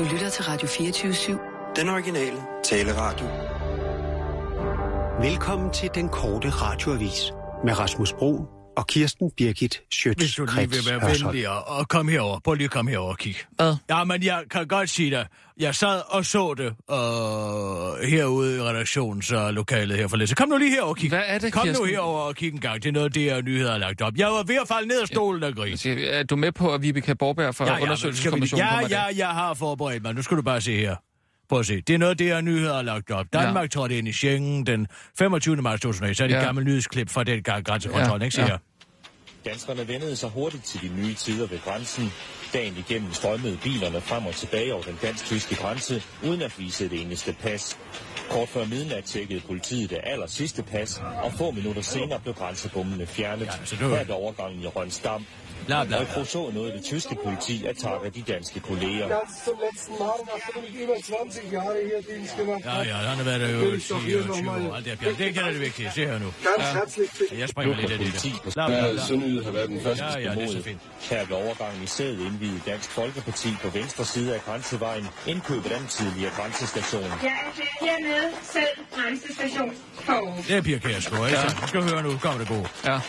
Du lytter til Radio 24-7. Den originale taleradio. Velkommen til den korte radioavis med Rasmus Bro og Kirsten Birgit Schøtz. Hvis du lige vil være venlig og, og komme herover. Prøv lige at komme herover og kigge. Hvad? Ja, men jeg kan godt sige dig. Jeg sad og så det øh, herude i redaktionslokalet her for lidt. Så kom nu lige herover og kig. Hvad er det, Kom nu Kirsten? herover og kig en gang. Det er noget, det er nyheder har lagt op. Jeg var ved at falde ned af stolen og grine. Skal- Er du med på, at Vibeke Borberg fra Ja, ja, vi, undersøgelseskommissionen ja, kommer dag? ja, jeg har forberedt mig. Nu skal du bare se her. Prøv at se. Det er noget, det her nyheder har lagt op. Danmark ja. trådte ind i Schengen den 25. marts 2001. Så er det Ja. ja. gammel nyhedsklip fra den gang grænsekontrol, Ja, ikke? Se ja. her. Danskerne vendede sig hurtigt til de nye tider ved grænsen. Dagen igennem strømmede bilerne frem og tilbage over den dansk-tyske grænse, uden at vise et eneste pas. Kort før midnat tjekkede politiet det aller sidste pas, og få minutter senere blev grænsebommene fjernet. Det Her ved overgangen i Rønsdam. Bla, bla, i bla. Kruså nåede det tyske politi at takke de danske kolleger. Ganz zum letzten Mal, nachdem ich über 20 Jahre hier Dienst gemacht Ja, ja, han har været der jo Vil 10 doch hier og 20 noch mal- år. Alt det, her. det er det vigtige. Se her nu. Bitten. Jeg springer lidt af det der. Bla, bla, bla. Sønderjyde har været den første Ja, ja, det er så fint. Her ved overgangen i sædet indvidede Dansk Folkeparti på venstre side af grænsevejen indkøbet af den tidligere grænsestation. Jeg erklærer hermed selv grænsestation. Det er Pia Kjærsgaard, ikke? Ja. skal høre nu. Kommer det gode. Ja.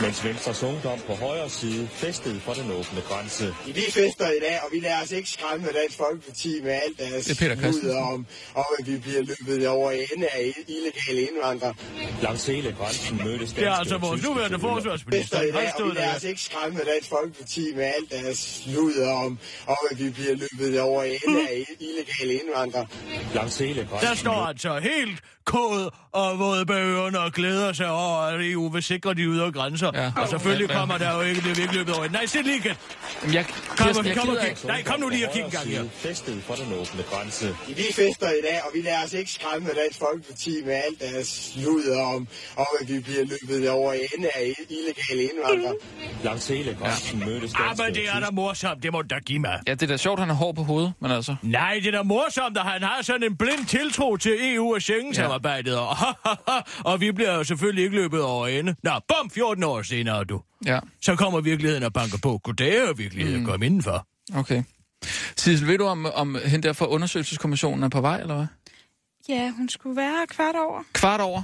Mens Venstres Ungdom på højre side festede for den åbne grænse. Vi fester i dag, og vi lader os ikke skræmme Dansk Folkeparti med alt deres Det er Peter Christensen. sludder om, om, at vi bliver løbet over ende af illegale indvandrere. Langs hele grænsen mødtes Det er danske altså vores nuværende forsvarsminister. Fester i dag, og vi lader der. os ikke skræmme Dansk Folkeparti med alt deres sludder om, om, at vi bliver løbet over ende af illegale indvandrere. Langs hele grænsen Der står altså helt kod og våde bag ørerne og glæder sig over, at EU vil sikre de ydre grænser. Ja. Og selvfølgelig kommer der jo ikke, det er virkelig løbet over. Nej, sæt lige igen. Jamen, jeg, Kom, Kirsten, jeg kom gider kig. ikke. Nej, kom nu lige og kig en gang her. Festede for den åbne grænse. Vi fester i dag, og vi lader os ikke skræmme Dansk Folkeparti med alt deres sludder om, om, at vi bliver løbet over ende af illegale indvandrere. Langs hele grænsen mødtes Ah, danske men det er da morsomt. Det må du da give mig. Ja, det er da sjovt, han har hår på hovedet, men altså... Nej, det er da morsomt, at han har sådan en blind tiltro til EU og Schengen-samarbejdet. Og, og vi bliver jo selvfølgelig ikke løbet over ende. Nå, bum, 14 år senere, du. Ja, Så kommer virkeligheden og banker på. Goddag, og virkeligheden mm. kom indenfor. okay. Sissel, ved du, om, om hende der fra undersøgelseskommissionen er på vej, eller hvad? Ja, hun skulle være kvart over. Kvart over?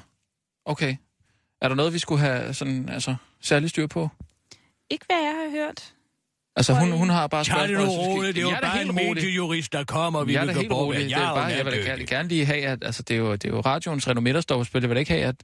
Okay. Er der noget, vi skulle have sådan, altså, særlig styr på? Ikke hvad jeg har hørt. Altså, hun, hun har bare Tag det nu spørgsmål, så skal- roligt. Det er jo Jeg bare en rolig. mediejurist, der kommer. Vi Jeg er vil da gå helt på, rolig. Det er Jeg er bare, jeg vil da gerne, gerne lige have, at altså, det, er jo, det er jo radioens renommé, der står på spil. Jeg vil da ikke have, at...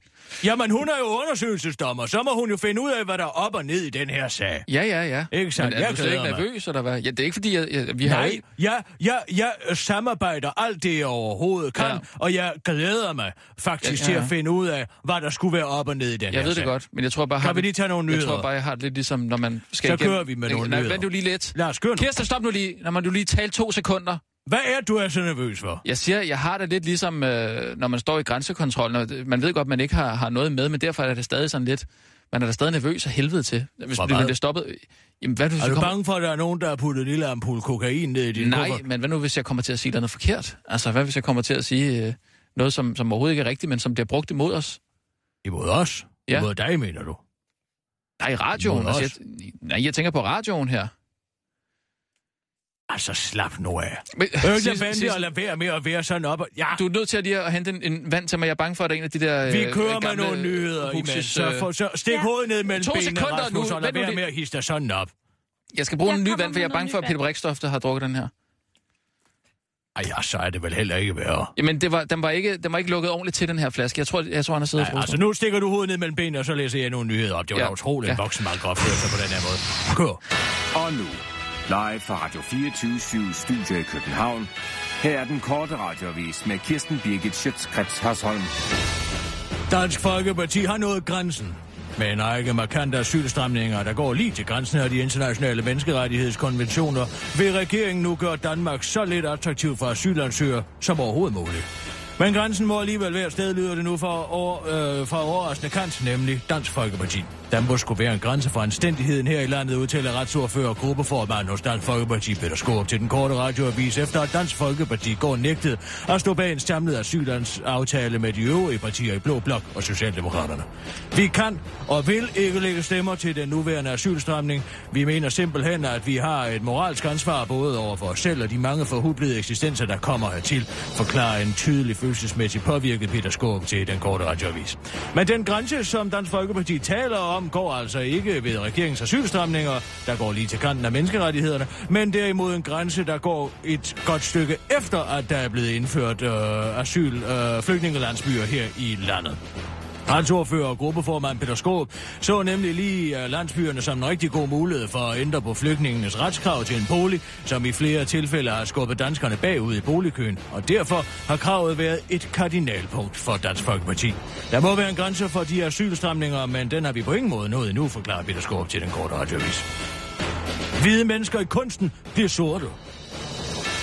Jamen, hun er jo undersøgelsesdommer. Så må hun jo finde ud af, hvad der er op og ned i den her sag. Ja, ja, ja. Ikke sandt? Men er Jeg du slet ikke nervøs, eller hvad? Ja, det er ikke fordi, jeg, jeg, vi har Nej, ikke... jeg, jeg, jeg samarbejder alt det, jeg overhovedet kan, Ja. og jeg glæder mig faktisk Ja, ja, ja. til at finde ud af, hvad der skulle være op og ned i den Jeg her ved det sag. godt, men jeg tror bare... Kan vi det- lige tage nogle Jeg nyheder? tror bare, jeg har det lidt ligesom, når man skal Så kører vi med nogle nyheder. Vent du lige lidt. Lad os nu. Kirsten, stop nu lige. Når man du lige tale to sekunder. Hvad er du er så nervøs for? Jeg siger, jeg har det lidt ligesom, øh, når man står i grænsekontrollen. og det- Man ved godt, man ikke har, har noget med, men derfor er det stadig sådan lidt... Man er da stadig nervøs af helvede til. Hvis hvad? bliver stoppet... Jamen, hvad hvis Er du kommer... bange for, at der er nogen, der har puttet en lille ampul kokain ned i din Nej, kuffert? men hvad nu, hvis jeg kommer til at sige noget forkert? Altså, hvad hvis jeg kommer til at sige øh, noget, som, som overhovedet ikke er rigtigt, men som bliver brugt imod os? Imod os? Ja. Imod dig, mener du? Nej, radioen. Imod Altså, jeg, nej, jeg tænker på radioen her. Altså, slap nu af. Men, Øh, lad Sissel- venlig og lad være med at være sådan op. og- Ja, Du er nødt til at lige at hente en, en vand til mig. Jeg er bange for, at der er en af de der vi øh, kører med gamle nogle nyheder Huxis, imens. Så, øh, for, så stik Ja. hovedet ned mellem To benene, sekunder Rasmus, nu. og lad være med at hisse dig sådan op. Jeg skal bruge Jeg en ny vand, for med jeg er bange for, at Peter. Brikstof, der har drukket den her. Ej, ja, så er det vel heller ikke værre. Jamen, det var, den, var ikke, den var ikke lukket ordentligt til, den her flaske. Jeg tror, jeg tror han har siddet og altså nu stikker du hovedet ned mellem benene, og så læser jeg nogle nyheder op. Det var Ja. da utroligt, Ja. en voksen mand opføre sig på den her måde. Kør. Og nu, live fra Radio 24 Studio i København. Her er den korte radiovis med Kirsten Birgit Schøtzgrads Hasholm. Dansk Folkeparti har nået grænsen. Med en række markante asylstramninger, der går lige til grænsen af de internationale menneskerettighedskonventioner, vil regeringen nu gøre Danmark så lidt attraktiv for asylansøgere som overhovedet muligt. Men grænsen må alligevel være sted, lyder det nu fra, år, øh, fra overraskende kant, nemlig Dansk Folkeparti. Der må skulle være en grænse for anstændigheden her i landet, udtaler retsordfører og gruppeformand hos Dansk Folkeparti Peter Skåb til den korte radioavis, efter at Dansk Folkeparti går nægtet at stå bag en samlet aftale med de øvrige partier i Blå Blok og Socialdemokraterne. Vi kan og vil ikke lægge stemmer til den nuværende asylstramning. Vi mener simpelthen, at vi har et moralsk ansvar både over for os selv og de mange forhublede eksistenser, der kommer hertil, forklarer en tydelig følelsesmæssig påvirket Peter Skåb til den korte radioavis. Men den grænse, som Dansk Folkeparti taler om, går altså ikke ved regeringens asylstramninger, der går lige til kanten af menneskerettighederne, men derimod en grænse, der går et godt stykke efter, at der er blevet indført øh, asyl øh, flygtningelandsbyer her i landet. Retsordfører og gruppeformand Peter Skåb så nemlig lige øh, landsbyerne som en rigtig god mulighed for at ændre på flygtningenes retskrav til en bolig, som i flere tilfælde har skubbet danskerne bagud i boligkøen, og derfor har kravet været et kardinalpunkt for Dansk Folkeparti. Der må være en grænse for de asylstramninger, men den har vi på ingen måde nået endnu, forklarer Peter Skåb til den korte radiovis. Hvide mennesker i kunsten bliver sorte.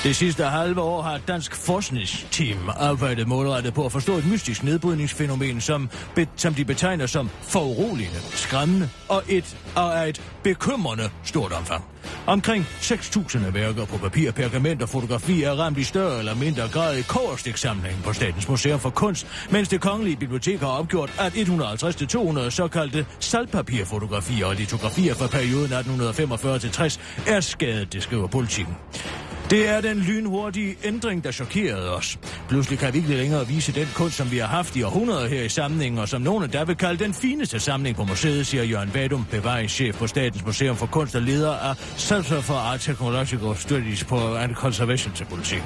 Det sidste halve år har et dansk forskningsteam arbejdet målrettet på at forstå et mystisk nedbrydningsfænomen, som, be, som de betegner som foruroligende, skræmmende og, et, og er et bekymrende stort omfang. Omkring 6.000 værker på papir, pergament og fotografi er ramt i større eller mindre grad i koverstiksamlingen på Statens Museum for Kunst, mens det kongelige bibliotek har opgjort, at 150-200 såkaldte saltpapirfotografier og litografier fra perioden 1845-60 er skadet, det skriver politikken. Det er den lynhurtige ændring, der chokerede os. Pludselig kan vi ikke længere vise den kunst, som vi har haft i århundreder her i samlingen, og som nogen der vil kalde den fineste samling på museet, siger Jørgen Vadum, bevaringschef på Statens Museum for Kunst og leder af Center for Art Technological Studies på and Conservation til politik.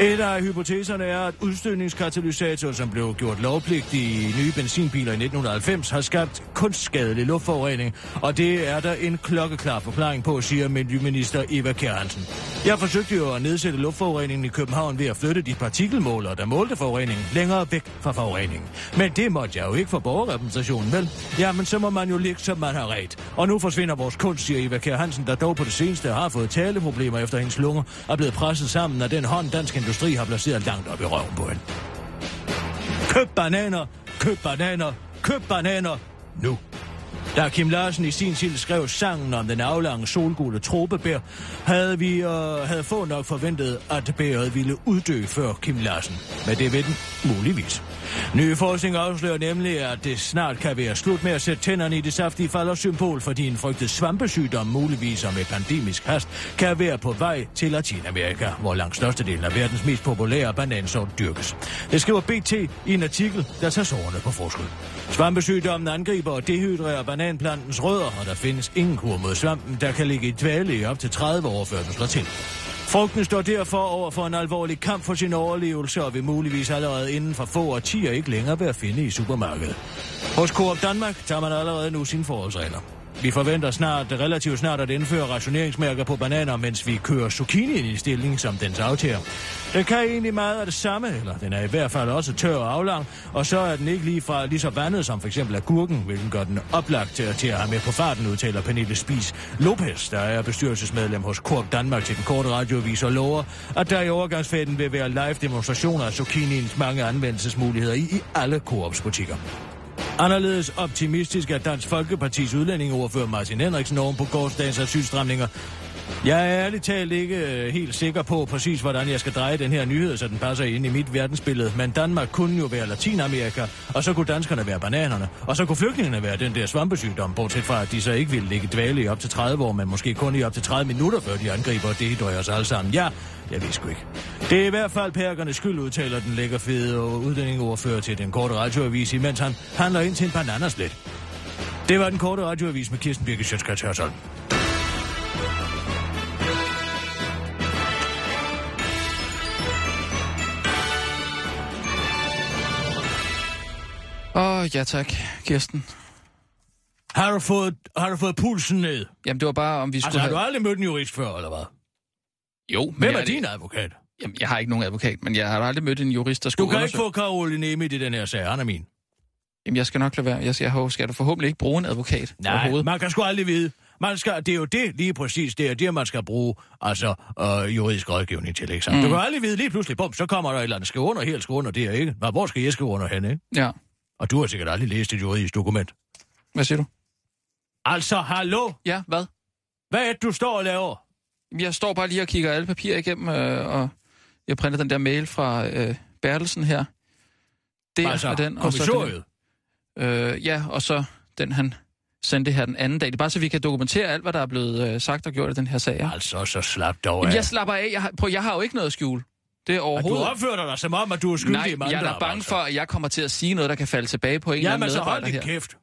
Et af hypoteserne er, at udstødningskatalysator, som blev gjort lovpligtig i nye benzinbiler i 1990, har skabt kunstskadelig luftforurening, og det er der en klokkeklar forklaring på, siger Miljøminister Eva Kjær Hansen. Jeg forsøgte jo at nedsætte luftforureningen i København ved at flytte de partikelmålere, der målte forureningen, længere væk fra forureningen. Men det måtte jeg jo ikke for borgerrepræsentationen, vel? Jamen, så må man jo ligge, som man har ret. Og nu forsvinder vores kunst, siger Eva Kjær Hansen, der dog på det seneste har fået taleproblemer efter hendes lunger, er blevet presset sammen af den hånd, dansk industri har placeret langt op i røven på hende. Køb bananer, køb bananer, køb bananer nu. Da Kim Larsen i sin tid skrev sangen om den aflange solgule tropebær, havde vi øh, havde få nok forventet, at bæret ville uddø før Kim Larsen. Men det ved den muligvis. Ny forskning afslører nemlig, at det snart kan være slut med at sætte tænderne i det saftige faldersymbol, fordi en frygtet svampesygdom muligvis og med pandemisk hast kan være på vej til Latinamerika, hvor langt størstedelen af verdens mest populære banansort dyrkes. Det skriver BT i en artikel, der tager sårene på forskud. Svampesygdommen angriber og dehydrerer bananplantens rødder, og der findes ingen kur mod svampen, der kan ligge i dvale i op til 30 år, før den slår til. Frugten står derfor over for en alvorlig kamp for sin overlevelse og vil muligvis allerede inden for få årtier ikke længere være at finde i supermarkedet. Hos Coop Danmark tager man allerede nu sine forholdsregler. Vi forventer snart, relativt snart at indføre rationeringsmærker på bananer, mens vi kører zucchini i stilling som dens aftager. Den kan egentlig meget af det samme, eller den er i hvert fald også tør og aflang, og så er den ikke lige, fra, lige så vandet som for eksempel agurken, hvilken gør den oplagt til, til at have med på farten, udtaler Pernille Spis Lopez, der er bestyrelsesmedlem hos Coop Danmark til den korte radioavis og lover, at der i overgangsfaden vil være live demonstrationer af zucchiniens mange anvendelsesmuligheder i, i alle Coops butikker. Anderledes optimistisk er Dansk Folkepartis udlændingeordfører Martin Henriksen oven på gårdsdagens asylstramninger. Jeg er ærligt talt ikke øh, helt sikker på præcis, hvordan jeg skal dreje den her nyhed, så den passer ind i mit verdensbillede. Men Danmark kunne jo være Latinamerika, og så kunne danskerne være bananerne, og så kunne flygtningene være den der svampesygdom, bortset fra, at de så ikke ville ligge dvale i op til 30 år, men måske kun i op til 30 minutter, før de angriber, og det døjer os alle sammen. Ja, jeg ved sgu ikke. Det er i hvert fald perkernes skyld, udtaler den lækker fede udlændingeordfører til den korte radioavis, imens han handler ind til en bananaslet. Det var den korte radioavis med Kirsten Birke Sjøtskrets Hørsholm. Åh, ja tak, Kirsten. Har du, fået, har du fået pulsen ned? Jamen, det var bare, om vi skulle Altså, har du aldrig mødt en jurist før, eller hvad? Jo, men Hvem er din advokat? Jamen, jeg har ikke nogen advokat, men jeg har aldrig mødt en jurist, der Du skulle kan ikke undersøge... få Karoline Nemi i den her sag, han er min. Jamen, jeg skal nok lade være. Jeg skal, jeg skal da forhåbentlig ikke bruge en advokat Nej, overhovedet. man kan sgu aldrig vide. Man skal, det er jo det, lige præcis, det er det, man skal bruge altså, øh, juridisk rådgivning til, ikke? Mm. Du kan aldrig vide lige pludselig, bum, så kommer der et eller andet, skriv under helt, skriv under det, ikke? Nå, hvor skal jeg skrive under henne, ikke? Ja. Og du har sikkert aldrig læst et juridisk dokument. Hvad siger du? Altså, hallo? Ja, hvad? Hvad er det, du står og laver? Jeg står bare lige og kigger alle papirer igennem, øh, og jeg printer den der mail fra øh, Bertelsen her. Det Altså, er den, og så den, øh, ja, og så den, han sendte her den anden dag. Det er bare så, vi kan dokumentere alt, hvad der er blevet øh, sagt og gjort i den her sag. Ja? Altså, så slap dog af. Jamen, jeg slapper af. Jeg har, prøv, jeg har jo ikke noget at skjule. Det er Og du overhovedet... opfører dig som om, at du er skyldig Nej, i mange jeg er da bange for, at jeg kommer til at sige noget, der kan falde tilbage på en eller Jamen, anden så hold medarbejder din her. kæft.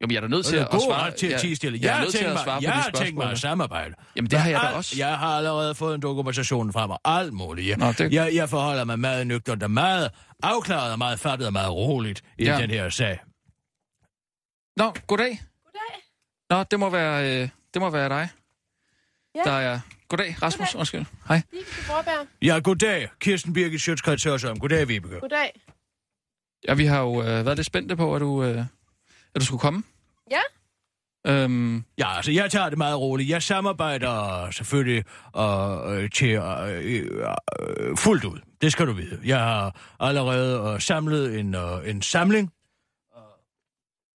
Jamen, jeg er da nødt til at, svare. til at jeg- tie stille. Jeg Jeg er har nødt til tænkt at mig, svare på jeg har tænkt mig at samarbejde. Jamen, det har jeg da også. Jeg har allerede fået en dokumentation fra mig. Alt muligt. Jeg, Nå, det- jeg, jeg forholder mig meget nøgternt og meget afklaret og meget fattet og meget roligt i Ja. den her sag. Nå, goddag. Goddag. Nå, det må være, øh, det må være dig. Ja. Der er... Goddag, Rasmus. Goddag. Undskyld. Hej. Ja, goddag. Kirsten Birgit Sjøtskreds Hørsholm. Goddag, Vibeke. Goddag. Ja, vi har jo øh, været lidt spændte på, at du, øh, at du skulle komme. Ja. Øhm, Ja, altså, jeg tager det meget roligt. Jeg samarbejder selvfølgelig øh, øh, til øh, øh, fuldt ud. Det skal du vide. Jeg har allerede øh, samlet en, øh, en samling.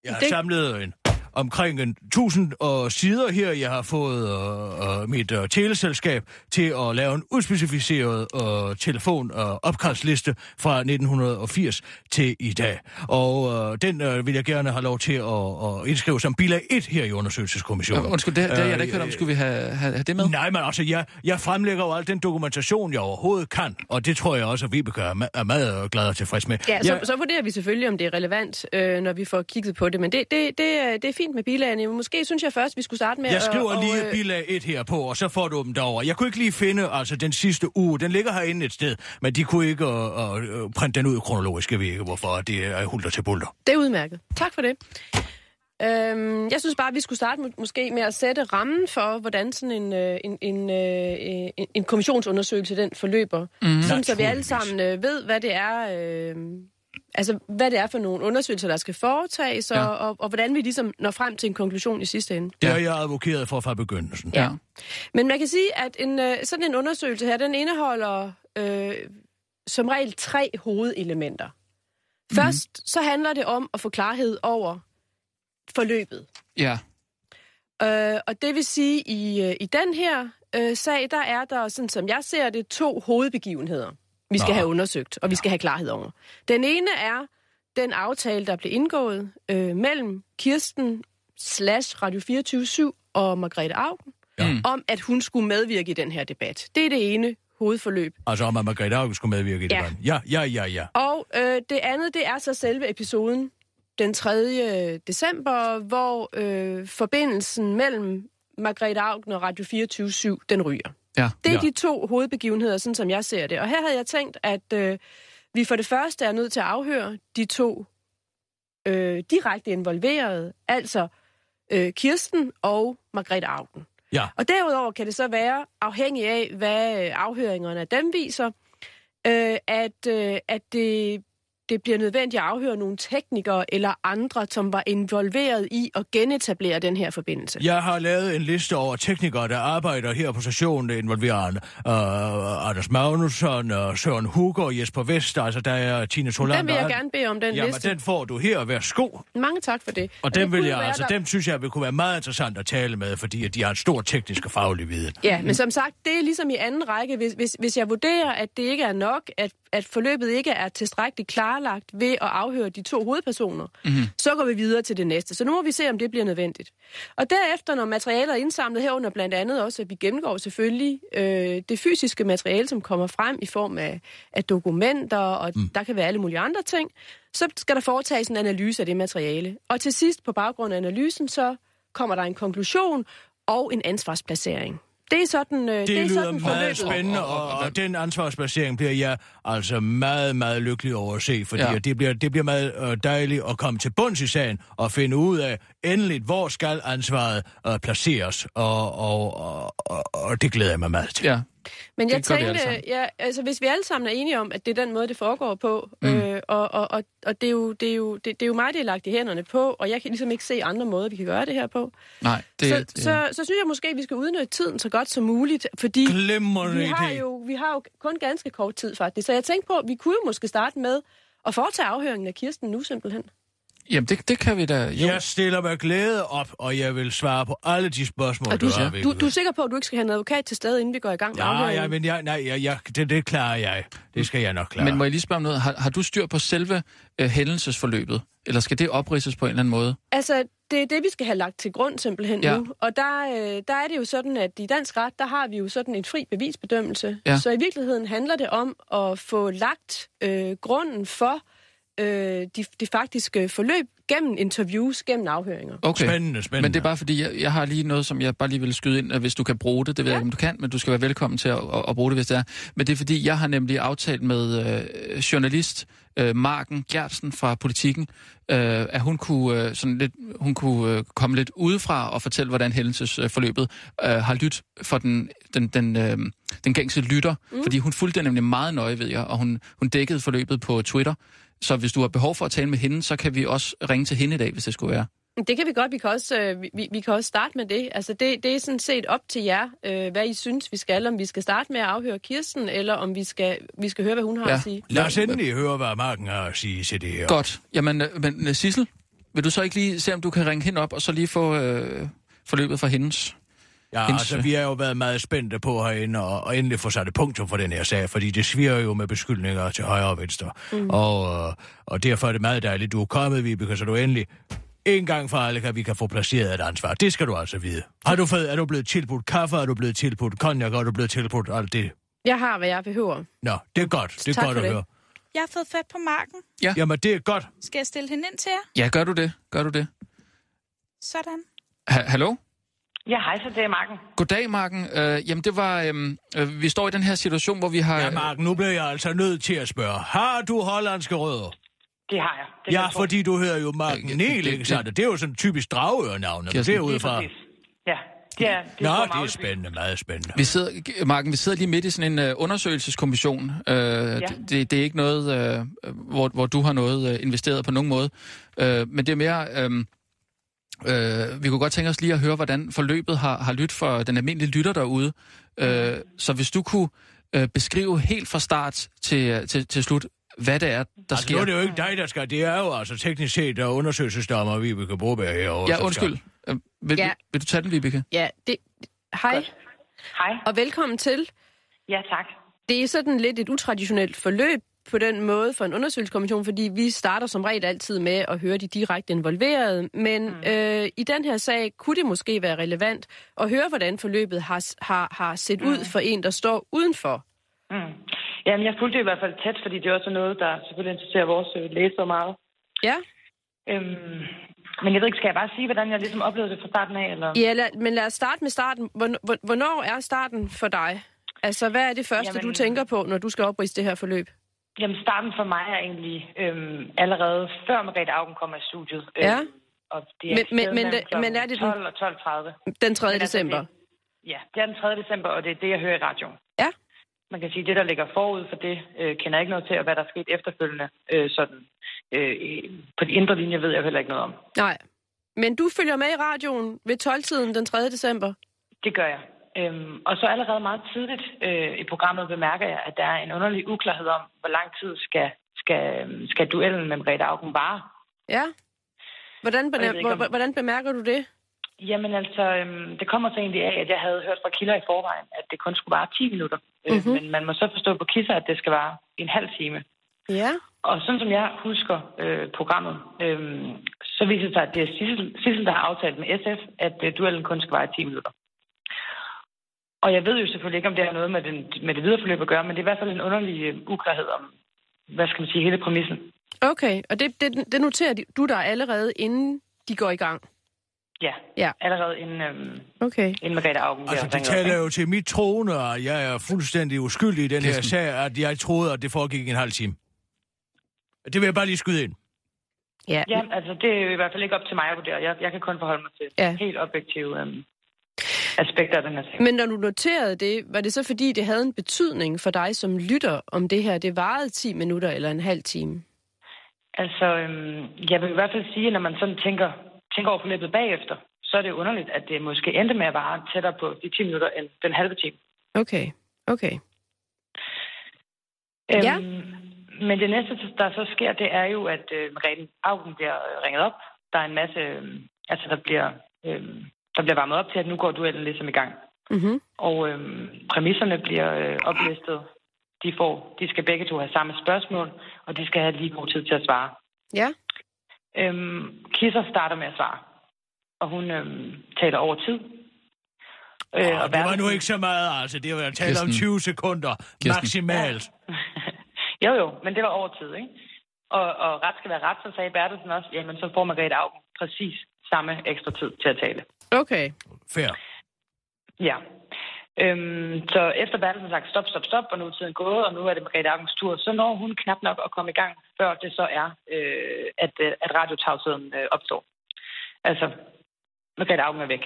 Jeg har Det- samlet en omkring en tusind øh, sider her. Jeg har fået øh, øh, mit øh, teleselskab til at lave en uspecificeret telefon- og opkaldsliste fra 1980 til i dag. Og øh, den øh, vil jeg gerne have lov til at, at indskrive som bilag 1 her i undersøgelseskommissionen. undskyld, det, det har jeg da ikke hørt om. Skulle vi have, have, have det med? Nej, men altså, jeg, jeg fremlægger jo al den dokumentation, jeg overhovedet kan, og det tror jeg også, at Vibeke er, er meget glad og tilfreds med. Ja, så, jeg, så vurderer vi selvfølgelig, om det er relevant, øh, når vi får kigget på det. Men det, det, det, det er fint med bilagene. Måske synes jeg først, vi skulle starte med jeg skriver og, lige øh, bilag 1 her på, og så får du dem derover. Jeg kunne ikke lige finde altså, den sidste uge. Den ligger herinde et sted, men de kunne ikke uh, uh, printe den ud kronologisk. Jeg ved ikke, hvorfor det er hulter til bulter. Det er udmærket. Tak for det. Øhm, jeg synes bare, at vi skulle starte må- måske med at sætte rammen for, hvordan sådan en, øh, en, en, øh, en, en kommissionsundersøgelse den forløber. Mm. Sådan, så vi alle sammen øh, ved, hvad det er... Øh, Altså, hvad det er for nogle undersøgelser, der skal foretages, og, Ja. og, og hvordan vi ligesom når frem til en konklusion i sidste ende. Det har jeg advokeret for fra begyndelsen. Ja. Men man kan sige, at en, øh, sådan en undersøgelse her, den indeholder øh, som regel tre hovedelementer. Først så handler det om at få klarhed over forløbet. Ja. Øh, og det vil sige, i, øh, i den her øh, sag, der er der, sådan som jeg ser det, to hovedbegivenheder, vi skal Nå. have undersøgt, og vi skal have klarhed over. Den ene er den aftale, der blev indgået øh, mellem Kirsten slash Radio 24 og Margrethe Augen, Ja. Mm. om at hun skulle medvirke i den her debat. Det er det ene hovedforløb. Altså om, at Margrethe Augen skulle medvirke i Ja. debatten. Ja, ja, ja, ja. Og øh, det andet, det er så selve episoden den 3. december, hvor øh, forbindelsen mellem Margrethe Augen og Radio 24 den ryger. Ja. Det er Ja. de to hovedbegivenheder, sådan som jeg ser det. Og her havde jeg tænkt, at øh, vi for det første er nødt til at afhøre de to øh, direkte involverede, altså øh, Kirsten og Margrethe Augen. Ja. Og derudover kan det så være, afhængig af, hvad afhøringerne af dem viser, øh, at, øh, at det, det bliver nødvendigt at afhøre nogle teknikere eller andre, som var involveret i at genetablere den her forbindelse. Jeg har lavet en liste over teknikere, der arbejder her på stationen, der involverer uh, Anders Magnusson, uh, Søren Hugo og Jesper Vest. Altså, der er Tine Tolander. Den vil jeg gerne bede om, den Jamen, liste. den får du her. Værsgo. Mange tak for det. Og det dem, vil jeg, altså, der- dem synes jeg vil kunne være meget interessant at tale med, fordi at de har en stor teknisk og faglig viden. Ja, men som sagt, det er ligesom i anden række. Hvis, hvis, hvis jeg vurderer, at det ikke er nok, at, at forløbet ikke er tilstrækkeligt klarlagt ved at afhøre de to hovedpersoner, mm-hmm. så går vi videre til det næste. Så nu må vi se, om det bliver nødvendigt. Og derefter, når materialet er indsamlet herunder blandt andet også, at vi gennemgår selvfølgelig øh, det fysiske materiale, som kommer frem i form af, af dokumenter, og mm. der kan være alle mulige andre ting, så skal der foretages en analyse af det materiale. Og til sidst, på baggrund af analysen, så kommer der en konklusion og en ansvarsplacering. Det er sådan, øh, det, Det er lyder sådan meget forløbet. spændende, og, og, og den ansvarsplacering bliver jeg altså meget, meget lykkelig over at se, fordi Ja. ja. det, bliver, det bliver meget øh, dejligt at komme til bunds i sagen og finde ud af endeligt, hvor skal ansvaret øh, placeres, og, og, og, og, og det glæder jeg mig meget til. Ja. Men jeg tænkte, ja, altså hvis vi alle sammen er enige om, at det er den måde, det foregår på, mm. øh, og, og, og, og det, er jo, det, er jo, det, det er jo mig, det er lagt i hænderne på, og jeg kan ligesom ikke se andre måder, vi kan gøre det her på. Nej, det, så, det, så, så synes jeg måske, at vi skal udnytte tiden så godt som muligt, fordi Glimrende vi har, jo, vi har jo kun ganske kort tid faktisk. Så jeg tænkte på, at vi kunne jo måske starte med at foretage afhøringen af Kirsten nu simpelthen. Jamen, det, det kan vi da. Jo. Jeg stiller med glæde op, og jeg vil svare på alle de spørgsmål, Og du, har. du, du er sikker på, at du ikke skal have en advokat til stede, inden vi går i gang med Ja, ja, men jeg, nej, jeg, jeg, det, det klarer jeg. Det skal jeg nok klare. Men må jeg lige spørge om noget? Har, har du styr på selve øh, hændelsesforløbet? Eller skal det opridses på en eller anden måde? Altså, det er det, vi skal have lagt til grund simpelthen Ja. nu. Og der, øh, der er det jo sådan, at i dansk ret, der har vi jo sådan en fri bevisbedømmelse. Ja. Så i virkeligheden handler det om at få lagt øh, grunden for øh, de, de faktiske forløb gennem interviews, gennem afhøringer. Okay. Spændende, spændende. Men det er bare fordi, jeg, jeg har lige noget, som jeg bare lige vil skyde ind, at hvis du kan bruge det, det ved jeg ikke, om du kan, men du skal være velkommen til at, at, at bruge det, hvis det er. Men det er fordi, jeg har nemlig aftalt med øh, journalist øh, Marken Gertsen fra Politiken, øh, at hun kunne, øh, sådan lidt, hun kunne øh, komme lidt udefra og fortælle, hvordan hændelsesforløbet øh, har lyttet for den, den, den, øh, den gængse lytter. Mm. Fordi hun fulgte nemlig meget nøje, ved jeg, og hun, hun dækkede forløbet på Twitter. Så hvis du har behov for at tale med hende, så kan vi også ringe til hende i dag, hvis det skulle være. Det kan vi godt. Vi kan også, øh, vi- vi, kan også starte med det. Altså, det, det er sådan set op til jer, øh, hvad I synes, vi skal. Om vi skal starte med at afhøre Kirsten, eller om vi skal, vi skal høre, hvad hun har Ja. at sige. Lad os endelig høre, hvad Marken har at sige til det her. Godt. Jamen, øh, men øh, Sissel, vil du så ikke lige se, om du kan ringe hende op, og så lige få øh, forløbet fra hendes? Ja, hendes, altså, vi har jo været meget spændte på herinde, og, og endelig få sat et punktum for den her sag, fordi det sviger jo med beskyldninger til højre og venstre. Mm. Og, øh, og derfor er det meget dejligt, du er kommet, Vibeke, så du endelig en gang for alle kan vi kan få placeret et ansvar. Det skal du altså vide. Har du fået, er du blevet tilbudt kaffe, er du blevet tilbudt konjak, er du blevet tilbudt alt det? Jeg har, hvad jeg behøver. Nå, det er godt. Det er Tak godt at det. høre. Jeg har fået fat på marken. Ja. Jamen, det er godt. Skal jeg stille hende ind til jer? Ja, gør du det? Gør du det? Sådan. Ha- hallo? Ja, hej, så det er Marken. Goddag, Marken. Øh, jamen, det var... øhm, Øh, vi står i den her situation, hvor vi har... Ja, Marken, nu bliver jeg altså nødt til at spørge. Har du hollandske rødder? Det har jeg. Det Ja, jeg fordi du hedder jo Marken Ja, Niel, det- ikke det- sandt? Det er jo sådan en typisk dragørenavn, men det er Lige udefra. præcis. Ja, det er... Det Nå, er, det er spændende, meget spændende. Vi sidder, Marken, vi sidder lige midt i sådan en uh, undersøgelseskommission. Uh, ja. det, det er ikke noget, uh, hvor, hvor du har noget uh, investeret på nogen måde. Uh, men det er mere... Um, uh, vi kunne godt tænke os lige at høre, hvordan forløbet har, har lyttet for den almindelige lytter derude. Uh, så hvis du kunne uh, beskrive helt fra start til, til, til slut, hvad det er, der Altså, sker. nu er det jo ikke dig, der skal. Det er jo altså teknisk set der undersøgelsesdommer, vi kan bruge herovre. Ja, undskyld. Uh, vil, Ja. vil, vil du tage den, Vibeke? Ja, det... Hej, Hej. og velkommen til. Ja, tak. Det er sådan lidt et utraditionelt forløb på den måde for en undersøgelseskommission, fordi vi starter som regel altid med at høre de direkte involverede. Men mm. øh, i den her sag kunne det måske være relevant at høre, hvordan forløbet har, har, har set mm. ud for en, der står udenfor. Mm. Jamen, jeg fulgte det i hvert fald tæt, fordi det er også noget, der selvfølgelig interesserer vores øh, læsere meget. Ja, Øhm, men jeg ved ikke, skal jeg bare sige, hvordan jeg ligesom oplevede det fra starten af? Eller? ja lad, men lad os starte med starten. Hvorn- hvor- Hvornår er starten for dig? Altså, hvad er det første, Jamen... Du tænker på, når du skal oprise det her forløb? Jamen, starten for mig er egentlig øhm, allerede før Margrethe Augen kommer i studiet. Øhm, Ja. Og det er Men- men- men er det den- 12 og 12.30. Den 3. Men altså, december. det- Ja, det er den 3. december, og det er det, jeg hører i radioen. Ja. Man kan sige, at det, der ligger forud for det, øh, kender jeg ikke noget til, og hvad der er sket efterfølgende. Øh, sådan, øh, på de indre linjer ved jeg heller ikke noget om. Nej. Men du følger med i radioen ved 12-tiden den 3. december. Det gør jeg. Øhm, og så allerede meget tidligt øh, i programmet bemærker jeg, at der er en underlig uklarhed om, hvor lang tid skal, skal, skal duellen med Margrethe Augen vare. Ja. Hvordan, ikke, om- hvor- hvordan bemærker du det? Jamen altså, øhm, det kommer så egentlig af, at jeg havde hørt fra kilder i forvejen, at det kun skulle vare 10 minutter. Øh, Mhm. men man må så forstå på kisser, at det skal vare en halv time. Ja. Og sådan som jeg husker øh, programmet, øh, så viser det sig, at det er Sissel, Sissel, der har aftalt med SF, at øh, duellen kun skal vare 10 minutter. Og jeg ved jo selvfølgelig ikke, om det har noget med, den, med det videre forløb at gøre, men det er i hvert fald en underlig øh, uklarhed om, hvad skal man sige, hele præmissen. Okay, og det, det, det noterer du dig allerede, inden de går i gang? Ja, Ja. allerede inden, øh, Okay. inden Margrethe Augen Altså, det taler jo til mit troende, og jeg er fuldstændig uskyldig i den her Kirsten. sag, at jeg troede, at det foregik en halv time. Det vil jeg bare lige skyde ind. Ja. Ja, altså det er i hvert fald ikke op til mig at vurdere. Jeg, jeg kan kun forholde mig til ja. helt objektive øhm, aspekter af den her sag. Men når du noterede det, var det så fordi, det havde en betydning for dig som lytter, om det her det varede 10 minutter eller en halv time? Altså, øhm, jeg vil i hvert fald sige, at når man sådan tænker, tænker over forløbet bagefter, så er det underligt, at det måske endte med at vare tættere på de 10 minutter end den halve time. Okay, okay. Øhm, Ja. men det næste, der så sker, det er jo, at øh, Margrethe Augen bliver ringet op. Der er en masse, øh, altså der bliver, øh, der bliver varmet op til, at nu går duellen ligesom i gang. Mm-hmm. Og øh, præmisserne bliver øh, oplistet. De, får, de skal begge to have samme spørgsmål, og de skal have lige god tid til at svare. Ja. Øhm, Kisser starter med at svare, og hun øhm, taler over tid. Øh, Og det var nu ikke så meget, altså. Det var tale om Kirsten. 20 sekunder Kirsten. maksimalt. jo, jo, men det var over tid, ikke? Og, og ret skal være ret, så sagde Bertelsen også, jamen så får Margrethe Augen præcis samme ekstra tid til at tale. Okay. Fair. Ja. Øhm, så efter Bertelsen har sagt stop, stop, stop, og nu er tiden gået, og nu er det Margrethe Augens tur, så når hun knap nok at komme i gang, før det så er, øh, at, øh, at radiotavsheden øh, opstår. Altså, Margrethe Augen er væk.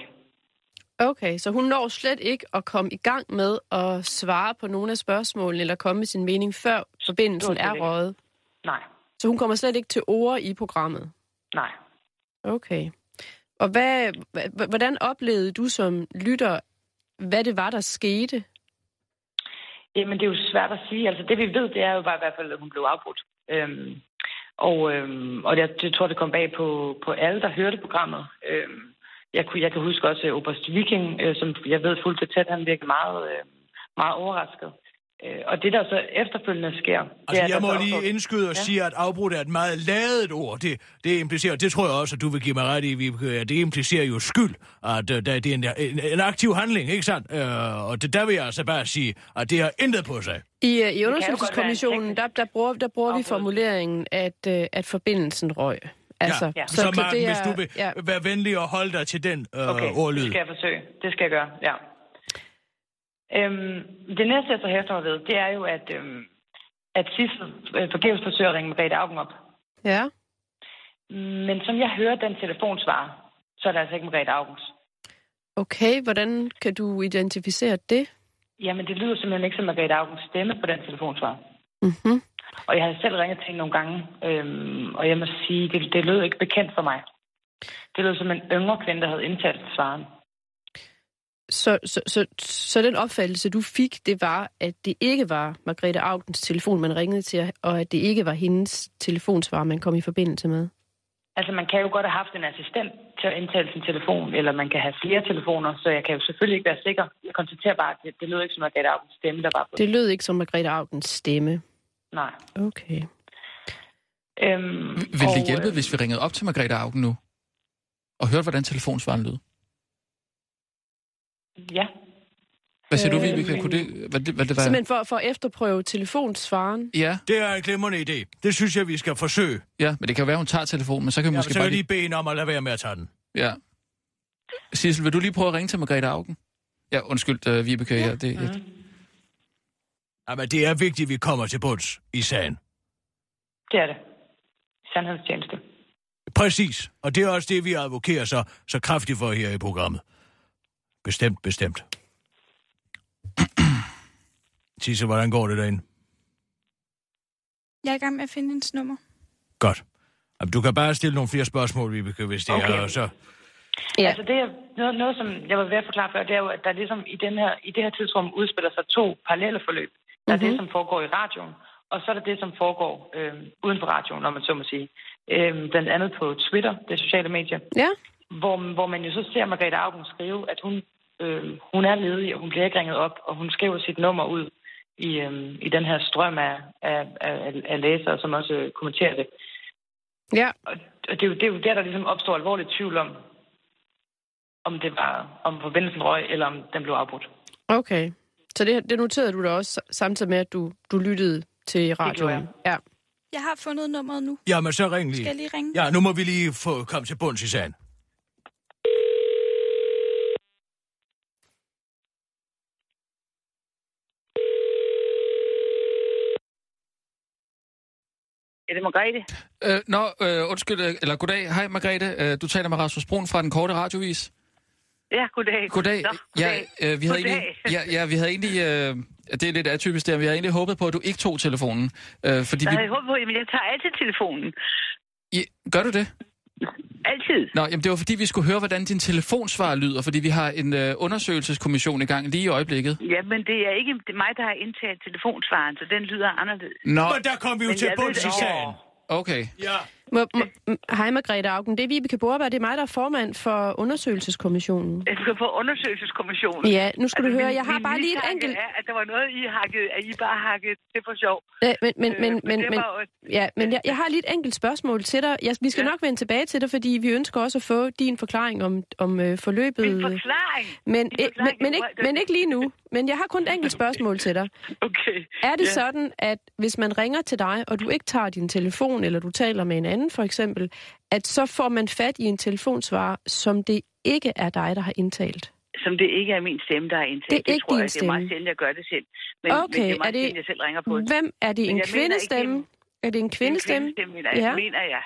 Okay, så hun når slet ikke at komme i gang med at svare på nogle af spørgsmålene, eller komme med sin mening, før forbindelsen er røget. Nej, Så hun kommer slet ikke til ord i programmet. nej. Okay. Og hvad, hvordan oplevede du som lytter, hvad det var, der skete? Jamen, det er jo svært at sige. Altså, det vi ved, det er jo bare i hvert fald, at hun blev afbrudt. Øhm, og øhm, og jeg, jeg tror, det kom bag på, på alle, der hørte programmet. Øhm, jeg, kunne, jeg kan huske også øh, Oberst Viking, øh, som jeg ved fuldt til tæt, han virkede meget, øh, meget overrasket. Øh, og det, der så efterfølgende sker... det Altså, er, at jeg må lige opstår- indskyde og Ja. sige, at afbrudt er et meget ladet ord. Det, det implicerer, det tror jeg også, at du vil give mig ret i, Vibeke, at det implicerer jo skyld, at uh, det er en, en, en aktiv handling, ikke sandt? Uh, og det, der vil jeg altså bare sige, at det har intet på sig. I, uh, i undersøgelseskommissionen, der, der, bruger, der bruger vi formuleringen, at, uh, at forbindelsen røg. Altså, ja. Ja. Så, så Martin, det hvis du vil ja. være venlig og holde dig til den uh, Okay, ordlyd. det skal jeg forsøge. Det skal jeg gøre, ja. Øhm, det næste, jeg så hæfter mig ved, det er jo, at, øhm, at Sissel øh, forgæves forsøger at ringe Margrethe Augen op. Ja. Men som jeg hører den telefonsvarer, så er det altså ikke Margrethe Augens. Okay, hvordan kan du identificere det? Jamen, det lyder simpelthen ikke som Margrethe Augens stemme på den telefonsvar. Mm-hmm. Og jeg har selv ringet til hende nogle gange, øhm, og jeg må sige, det, det lød ikke bekendt for mig. Det lød som en yngre kvinde, der havde indtalt svaren. Så, så, så, så den opfattelse, du fik, det var, at det ikke var Margrethe Augens telefon, man ringede til, og at det ikke var hendes telefonsvar, man kom i forbindelse med? Altså, man kan jo godt have haft en assistent til at indtale sin telefon, eller man kan have flere telefoner, så jeg kan jo selvfølgelig ikke være sikker. Jeg konstaterer bare, at det, det lød ikke som Margrethe Augens stemme, der var på. Det lød ikke som Margrethe Augens stemme. Nej. Okay. Øhm, Vil det og, hjælpe, øh, hvis vi ringede op til Margrethe Augen nu? Og hørte, hvordan telefonsvaren lød? Ja. Hvad siger du, Vibeke? Kunne det, hvad, det, hvad det var? Simpelthen for, for at efterprøve telefonsvaren. Ja, Det er en glimrende idé. Det synes jeg, vi skal forsøge. ja, men det kan være, hun tager telefonen, men så kan vi Ja, måske så bare lige... lige bede hende om at lade være med at tage den. Ja. Sissel, vil du lige prøve at ringe til Margrethe Augen? Ja, undskyld, uh, Vibeke. Ja, det, ja. Mhm. Jamen, det er vigtigt, at vi kommer til bunds i sagen. Det er det. Sandhedstjeneste. Præcis. Og det er også det, vi advokerer så, så kraftigt for her i programmet. Bestemt, bestemt. Tisse, hvordan går det derinde? Jeg er i gang med at finde hendes nummer. Godt. Jamen, du kan bare stille nogle flere spørgsmål, Vibeke, hvis det Okay. er, og så... Ja. Altså, det er noget, noget, som jeg var ved at forklare før, det er jo, at der ligesom i, den her, i det her tidsrum udspiller sig to parallelle forløb. Der er Mhm. det, som foregår i radioen, og så er der det, som foregår øh, uden for radioen, når man så må sige. Øh, blandt andet på Twitter, det sociale medie, Ja. hvor, hvor man jo så ser Margrethe Augen skrive, at hun, øh, hun er ledig, og hun bliver ikke ringet op, og hun skriver sit nummer ud i, øh, i den her strøm af, af, af, af læsere, som også øh, kommenterer det. Ja. Og og det er, jo, det er jo der, der ligesom opstår alvorlig tvivl om, om det var, om forbindelsen røg, eller om den blev afbrudt. Okay. Så det, det noterede du da også, samtidig med, at du, du lyttede til radioen? gjorde jeg. Ja. Jeg har fundet nummeret nu. Jamen, så ring Skal jeg lige. lige ringe? Ja, nu må vi lige få komme til bunds i sagen. Er det Margrethe? Øh, nå, øh, undskyld, øh, eller goddag. Hej, Margrethe. Øh, du taler med Rasmus Brun fra den korte radiovis. Ja, goddag. Goddag. Nå, Ja, goddag. øh, vi havde goddag. egentlig, ja, ja, vi havde egentlig, øh, det er lidt atypisk der, vi havde egentlig håbet på, at du ikke tog telefonen. Øh, fordi Der vi, havde jeg håbet på, at jeg tager altid telefonen. I, gør du det? Altid. Nå, jamen det var fordi, vi skulle høre, hvordan din telefonsvar lyder, fordi vi har en øh, undersøgelseskommission i gang lige i øjeblikket. Ja, men det er ikke det er mig, der har indtaget telefonsvaren, så den lyder anderledes. Nå, Men der kom vi jo Men til bunds det i sagen. okay. Ja. Må, må, hej Margrethe Augen, det er Vibeke Borberg, det er mig, der er formand for undersøgelseskommissionen. Få undersøgelseskommissionen. Ja, nu skal du høre, min- jeg har bare lige et enkelt... Er, at der var noget, I hakket, at I bare hakket det for sjov. Ja, men, men, Øh, men, men men, men, var ja, men jeg, jeg har lige et enkelt spørgsmål til dig. Jeg, vi skal Ja. nok vende tilbage til dig, fordi vi ønsker også at få din forklaring om, om øh, forløbet. Min forklaring. Men, Min øh, men, forklaring, men, det ikke, men ikke lige nu. Men jeg har kun et enkelt spørgsmål til dig. Okay. Er det Ja. sådan, at hvis man ringer til dig, og du ikke tager din telefon, eller du taler med en anden for eksempel, at så får man fat i en telefonsvarer, som det ikke er dig, der har indtalt? Som det ikke er min stemme, der er indtalt. Det er ikke tror din jeg, Det er meget stemme. sjældent, jeg gør det selv. Men, Okay, men det er er meget det- sjældent, jeg selv ringer på det. Hvem er det? En mener ikke, kvindestemme? Er det en kvindestemme? En kvindestemme, mener, Ja. ja. mener jeg.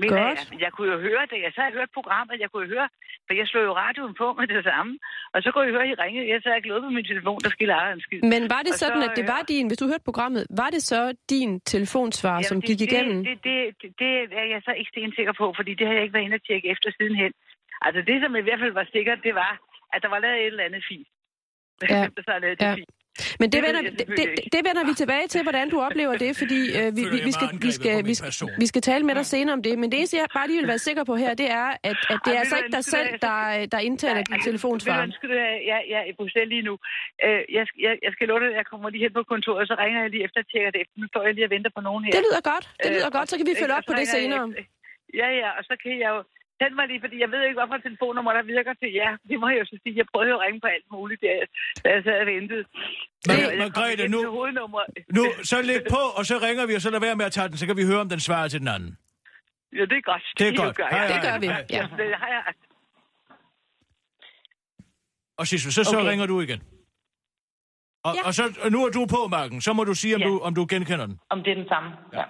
Mener Godt. jeg. Jeg kunne jo høre det. Jeg så har jeg hørt programmet. Jeg kunne jo høre, for jeg slog jo radioen på med det samme. Og så kunne jeg høre, at I ringede. Jeg så har glået på min telefon, der skiller en skid. Men var det Og sådan, så, at det øh, var din, hvis du hørte programmet, var det så din telefonsvar, som Jamen, gik det, igennem? Det, det, det, det, det er jeg så ikke stensikker på, fordi det har jeg ikke været inde og tjekke efter sidenhen. Altså det, som i hvert fald var sikkert, det var, at der var lavet et eller andet fint. Ja. så er lavet det Ja. fint. Men det, Det vender, det, det, det, vender vi tilbage til, hvordan du oplever det, fordi øh, vi, vi, vi, skal, vi, skal, vi, skal, vi skal tale med dig senere om det. Men det eneste, jeg bare lige vil være sikker på her, det er, at, at det er altså ikke dig selv, der, der indtaler din telefonsvar. Jeg, jeg er i Bruxelles lige nu. Øh, jeg, skal- jeg, jeg skal love dig, at jeg kommer lige hen på kontoret, og så ringer jeg lige efter og tjekker det efter. Nu står jeg lige og venter på nogen her. Det lyder godt. Det lyder Øh, godt, så kan vi følge op på det senere. Ja, ja, og så kan jeg jo... Send mig lige, fordi jeg ved ikke, hvorfor telefonnummer, der virker til jer. Det må jeg jo så sige. Jeg prøvede jo at ringe på alt muligt, da jeg, da jeg sad og ventede. Men, jeg Margrethe, nu-. Nu, så læg på, og så ringer vi, og så lad være med at tage den, så kan vi høre, om den svarer til den anden. Ja, det er godt. Det er godt. Gør Hej, hej. Det gør vi, ja. Det har jeg. Og Sissel, så, så Okay. ringer du igen. Og, Ja. og, så, og nu er du på, Marken. Så må du sige, om, Ja. du, om du genkender den. Om det er den samme. Ja.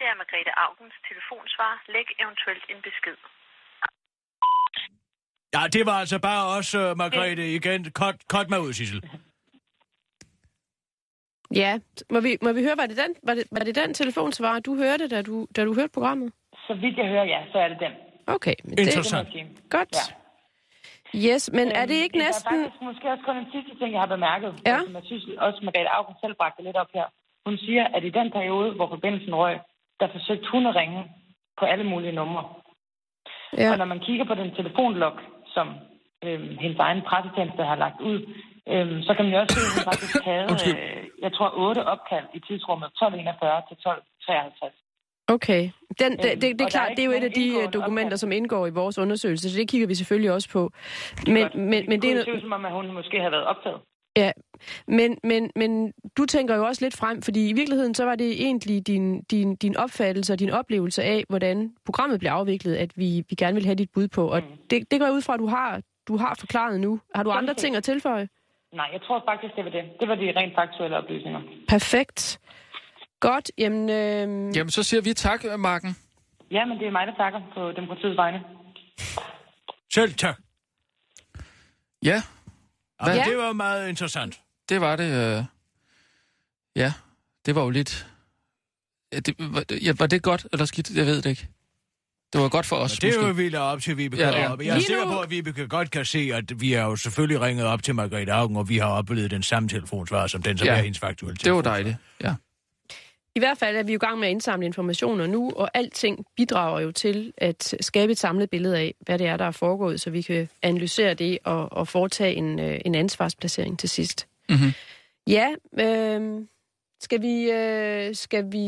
Det er Margrethe Augens telefonsvar. Læg eventuelt en besked. Ja, det var altså bare os, uh, Margrethe, igen. Cut, cut mig ud, Sissel. Ja, må vi, må vi høre, var det, den, var, det, var det den telefonsvar, du hørte, da du, da du hørte programmet? Så vidt jeg hører, ja, så er det den. Okay, men det Interessant. Det godt. Ja. Yes, men er det ikke Øhm, næsten... Der er faktisk måske også kun en sidste ting, jeg har bemærket, Ja. som jeg synes også Margrethe Augen selv bragte lidt op her. Hun siger, at i den periode, hvor forbindelsen røg, der forsøgte hun at ringe på alle mulige numre. Ja. Og når man kigger på den telefonlog, som øhm, hendes egen pressetjeneste har lagt ud, øhm, så kan man jo også se, at hun faktisk havde, øh, jeg tror, otte opkald i tidsrummet 1241 til 1253. Okay. Den, det, Øhm, det, det er er klart, ikke det er jo et af de øh, dokumenter, opkald. som indgår i vores undersøgelse, så det kigger vi selvfølgelig også på. Men, Godt. men, men, det er, ud, som om, at hun måske har været optaget. ja, men, men, men du tænker jo også lidt frem, fordi i virkeligheden så var det egentlig din, din, din opfattelse og din oplevelse af, hvordan programmet blev afviklet, at vi, vi gerne vil have dit bud på. Og det, det går jeg ud fra, at du har, du har forklaret nu. Har du andre ting at tilføje? Nej, jeg tror faktisk, det var det. Det var de rent faktuelle oplysninger. Perfekt. Godt, jamen... Øh, Jamen, så siger vi tak, Marken. Ja, men det er mig, der takker på demokratiets vegne. Selv tak. Ja, Ja. Ja. Det var meget interessant. det var det. Øh... Ja, det var jo lidt... Ja, det, var, ja, var det godt eller skidt? Jeg ved det ikke. Det var godt for os, Og det er jo, vi lader op til Vibeke. Ja, Ja, ja. ja. Jeg er sikker på, at Vibeke godt kan se, at vi har jo selvfølgelig ringet op til Margrethe Augen, og vi har oplevet den samme telefonsvar som den, som Ja. er hendes faktuelle Det var dejligt, ja. I hvert fald er vi jo i gang med at indsamle informationer nu, og alting bidrager jo til at skabe et samlet billede af, hvad det er, der er foregået, så vi kan analysere det og, og foretage en, øh, en ansvarsplacering til sidst. Mm-hmm. Ja, øh, skal, vi, øh, skal vi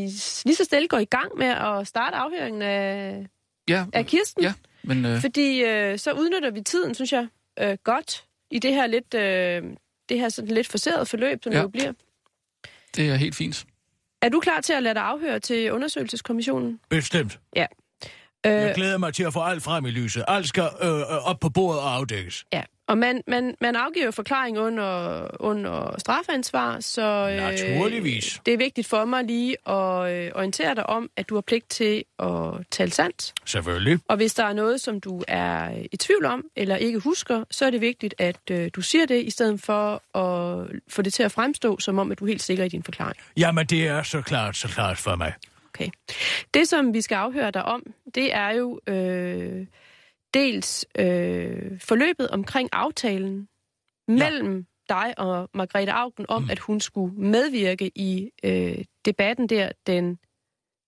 lige så stille gå i gang med at starte afhøringen af, Ja, af Kirsten? ja, men øh, Fordi øh, så udnytter vi tiden, synes jeg, øh, godt i det her lidt, øh, det her sådan lidt forserede forløb, som Ja. det jo bliver. det er helt fint. Er du klar til at lade dig afhøre til undersøgelseskommissionen? Bestemt. Jeg Øh, glæder mig til at få alt frem i lyset. Alt skal øh, øh, op på bordet og afdækkes. Ja, og man, man, man afgiver forklaring under, under strafansvar, så øh, Naturligvis. det er vigtigt for mig lige at øh, orientere dig om, at du har pligt til at tale sandt. Selvfølgelig. Og hvis der er noget, som du er i tvivl om, eller ikke husker, så er det vigtigt, at øh, du siger det, i stedet for at få det til at fremstå, som om, at du er helt sikker i din forklaring. Jamen, det er så klart, så klart for mig. Okay. Det, som vi skal afhøre dig om, det er jo øh, dels øh, forløbet omkring aftalen mellem dig og Margrethe Augen om, mm. at hun skulle medvirke i øh, debatten der den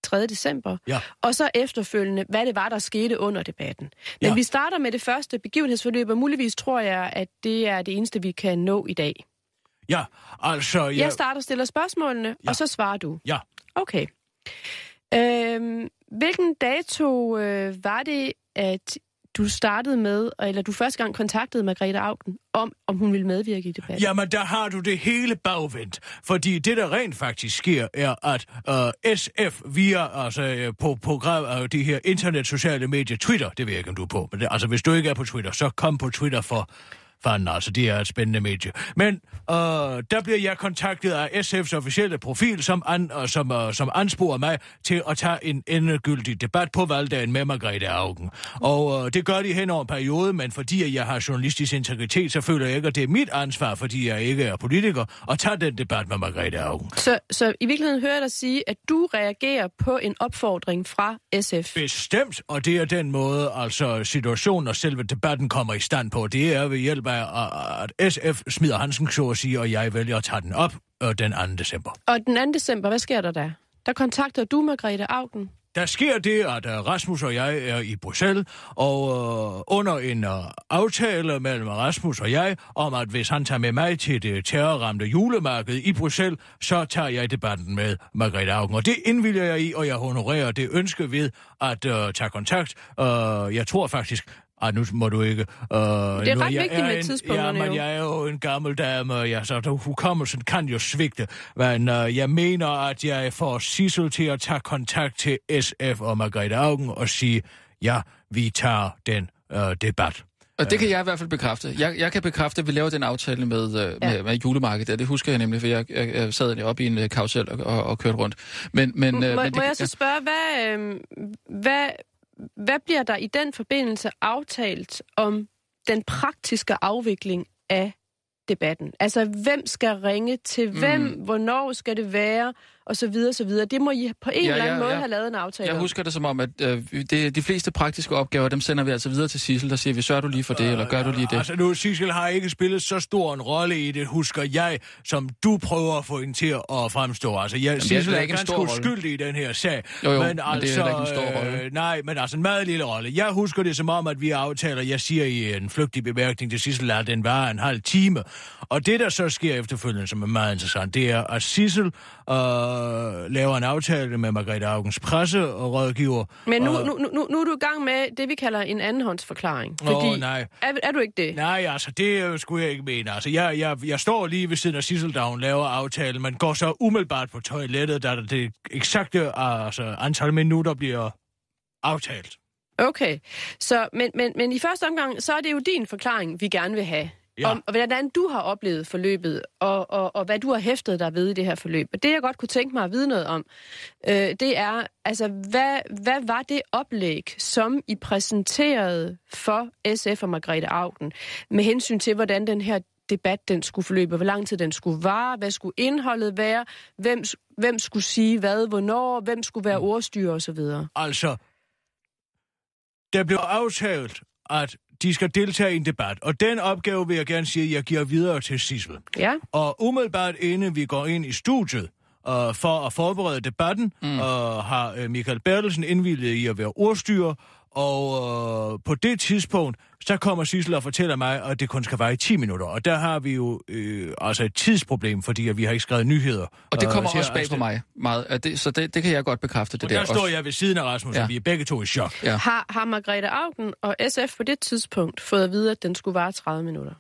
3. december. Ja. Og så efterfølgende, hvad det var, der skete under debatten. Men Ja. vi starter med det første begivenhedsforløb, og muligvis tror jeg, at det er det eneste, vi kan nå i dag. Ja, altså... Jeg starter og stiller spørgsmålene, ja. og så svarer du. Ja. Okay. Øhm, hvilken dato øh, var det, at du startede med, eller du første gang kontaktede Margrethe Augen om, om hun ville medvirke i debatten? Jamen, der har du det hele bagvendt. Fordi det, der rent faktisk sker, er, at øh, SF via, altså øh, på program af de her internet sociale medier, Twitter, det ved jeg ikke, om du er på, men det, altså hvis du ikke er på Twitter, så kom på Twitter for fanden, altså det er et spændende medie. Men uh, der bliver jeg kontaktet af SF's officielle profil, som, an, uh, som, uh, som ansporer mig til at tage en endegyldig debat på valgdagen med Margrethe Augen. Og uh, det gør de hen over en periode, men fordi jeg har journalistisk integritet, så føler jeg ikke, at det er mit ansvar, fordi jeg ikke er politiker, at tage den debat med Margrethe Augen. Så, så i virkeligheden hører jeg dig sige, at du reagerer på en opfordring fra SF. Bestemt, og det er den måde, altså situationen og selve debatten kommer i stand på. Det er ved hjælp af, at SF smider Hansen, så at sige, og jeg vælger at tage den op øh, den 2. december. Og den 2. december, hvad sker der der? Der kontakter du Margrethe Augen. Der sker det, at uh, Rasmus og jeg er i Bruxelles, og uh, under en aftale mellem Rasmus og jeg, om at hvis han tager med mig til det terrorramte julemarked i Bruxelles, så tager jeg debatten med Margrethe Augen. Og det indvilger jeg i, og jeg honorerer det ønske ved at uh, tage kontakt. Uh, jeg tror faktisk, ej, nu må du ikke... Uh, det er ret vigtigt med en, tidspunkterne Ja, men jo. jeg er jo en gammel dame, og jeg, så der, hukommelsen kan jo svigte. Men uh, jeg mener, at jeg får Sissel til at tage kontakt til SF og Margrethe Augen og sige, ja, vi tager den uh, debat. Og det kan jeg i hvert fald bekræfte. Jeg, jeg kan bekræfte, at vi laver den aftale med, øh, med, med julemarkedet. Det husker jeg nemlig, for jeg, jeg, jeg sad oppe i en øh, karusel og, og, og kørte rundt. Men, men, øh, må, men må jeg så spørge, hvad, øh, hvad, hvad bliver der i den forbindelse aftalt om den praktiske afvikling af debatten? Altså, hvem skal ringe til hvem? Mm. Hvornår skal det være? Og så videre, så videre. Det må I på en Ja, eller anden ja, måde ja. have lavet en aftale Jeg om. husker det som om, at øh, det, de fleste praktiske opgaver, dem sender vi altså videre til Sissel, der siger vi, sørger du lige for det, eller gør du lige det? Altså nu, Sissel har ikke spillet så stor en rolle i det, husker jeg, som du prøver at få hende til at fremstå. Altså, jeg, Jamen, er Sissel er ikke en ganske stor rolle. uskyldig i den her sag. Jo, jo, men, men det er altså, ikke en stor rolle. Øh, nej, men altså en meget lille rolle. Jeg husker det som om, at vi aftaler, jeg siger i en flygtig bemærkning til Sissel, at den var en halv time. Og det, der så sker efterfølgende, som er meget interessant, det er, at Sissel øh, laver en aftale med Margrethe Augens presserådgiver. Men nu, og- nu, nu, nu er du i gang med det, vi kalder en andenhåndsforklaring. Åh, Fordi, nej. Er, er du ikke det? Nej, altså, det øh, skulle jeg ikke mene. Altså, jeg, jeg, jeg står lige ved siden af Sissel, da hun laver aftalen, men går så umiddelbart på toilettet, da det eksakte altså, antal minutter bliver aftalt. Okay, så, men, men, men i første omgang, så er det jo din forklaring, vi gerne vil have. Ja. Om hvordan du har oplevet forløbet, og, og, og hvad du har hæftet dig ved i det her forløb. Og det, jeg godt kunne tænke mig at vide noget om, øh, det er, altså, hvad, hvad var det oplæg, som I præsenterede for SF og Margrethe Augen, med hensyn til, hvordan den her debat den skulle forløbe, hvor lang tid den skulle vare, hvad skulle indholdet være, hvem, hvem skulle sige hvad, hvornår, hvem skulle være ordstyre osv. Altså, der blev aftalt, at de skal deltage i en debat, og den opgave vil jeg gerne sige, at jeg giver videre til Sissel. Ja. Og umiddelbart inden vi går ind i studiet, uh, for at forberede debatten, mm. uh, har uh, Michael Bertelsen indvildet i at være ordstyrer, og uh, på det tidspunkt, så kommer Sissel og fortæller mig, at det kun skal være i 10 minutter. Og der har vi jo øh, altså et tidsproblem, fordi at vi har ikke skrevet nyheder. Og det øh, kommer til også bag på mig meget. Det, så det, det kan jeg godt bekræfte, det Og der, der står også. jeg ved siden af Rasmus. Ja. og vi er begge to i chok. Ja. Har, har Margrethe Augen og SF på det tidspunkt fået at vide, at den skulle vare 30 minutter?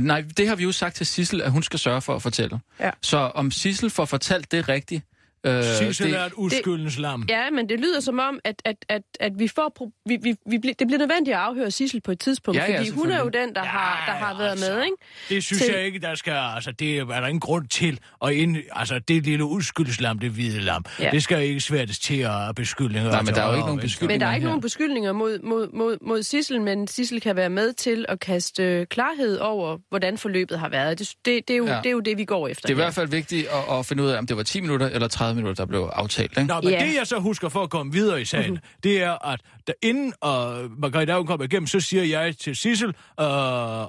Nej, det har vi jo sagt til Sissel, at hun skal sørge for at fortælle. Ja. Så om Sissel får fortalt det rigtigt, Øh, Sissel er et uskyldens lam. Ja, men det lyder som om, at, at, at, at vi får pro- vi, vi, vi, det bliver nødvendigt at afhøre Sissel på et tidspunkt, Ja, ja, fordi hun er jo den, der, ja, har, der har været altså, med, ikke? Det synes Til- jeg ikke, der skal... Altså, det er der ingen grund til. Og ind, altså, det lille uskyldslam, det hvide lam, Ja. det skal ikke svættes til at beskyldninger. Nej, men der er jo højre ikke og nogen beskyldninger Men der er ikke her. nogen beskyldninger mod, mod, mod, mod Sissel, men Sissel kan være med til at kaste øh, klarhed over, hvordan forløbet har været. Det, det, det, er, jo, Ja. det er jo det, vi går efter Det er i hvert fald vigtigt at, at finde ud af, om det var 10 minutter eller 30 minutter, der blev aftalt. Ikke? Nå, men ja. det jeg så husker for at komme videre i sagen, mm-hmm. det er, at da inden uh, Margrethe Augen kommer igennem, så siger jeg til Sissel, uh,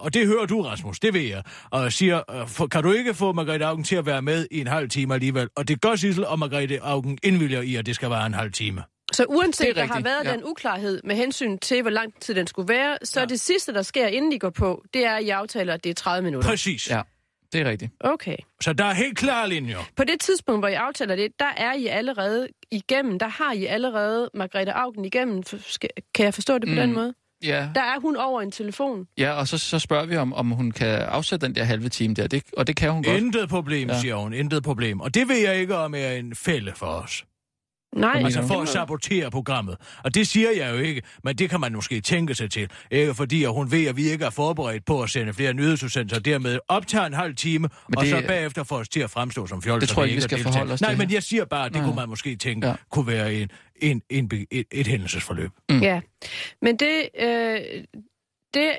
og det hører du, Rasmus, det ved jeg, og siger, uh, for, kan du ikke få Margrethe Augen til at være med i en halv time alligevel? Og det gør Sissel, og Margrethe Augen indvilger i, at det skal være en halv time. Så uanset er der har været ja. den uklarhed med hensyn til, hvor lang tid den skulle være, så ja. det sidste, der sker, inden de går på, det er, at I aftaler, at det er 30 minutter. Præcis. Ja, det er rigtigt. Okay. Så der er helt klare linjer. På det tidspunkt, hvor I aftaler det, der er I allerede igennem, der har I allerede Margrethe Augen igennem. Kan jeg forstå det på mm. den måde? Ja, Der er hun over en telefon. ja og så, så spørger vi, om, om hun kan afsætte den der halve time der, det, og det kan hun godt. Intet problem, Ja. ja. siger hun. Intet problem. Og det ved jeg ikke, om er en fælde for os. Nej, Altså for at sabotere programmet. Og det siger jeg jo ikke, men det kan man måske tænke sig til. Ikke fordi at hun ved, at vi ikke er forberedt på at sende flere nyhedsudsendelser, og dermed optager en halv time, Men og det- så bagefter får os til at fremstå som fjolser. Det tror jeg ikke, vi skal forholde os Nej, til men her. jeg siger bare, at det Nej. kunne man måske tænke, Ja. ja. kunne være en, en, en, et, et hændelsesforløb. Mm. Ja, men det, øh, det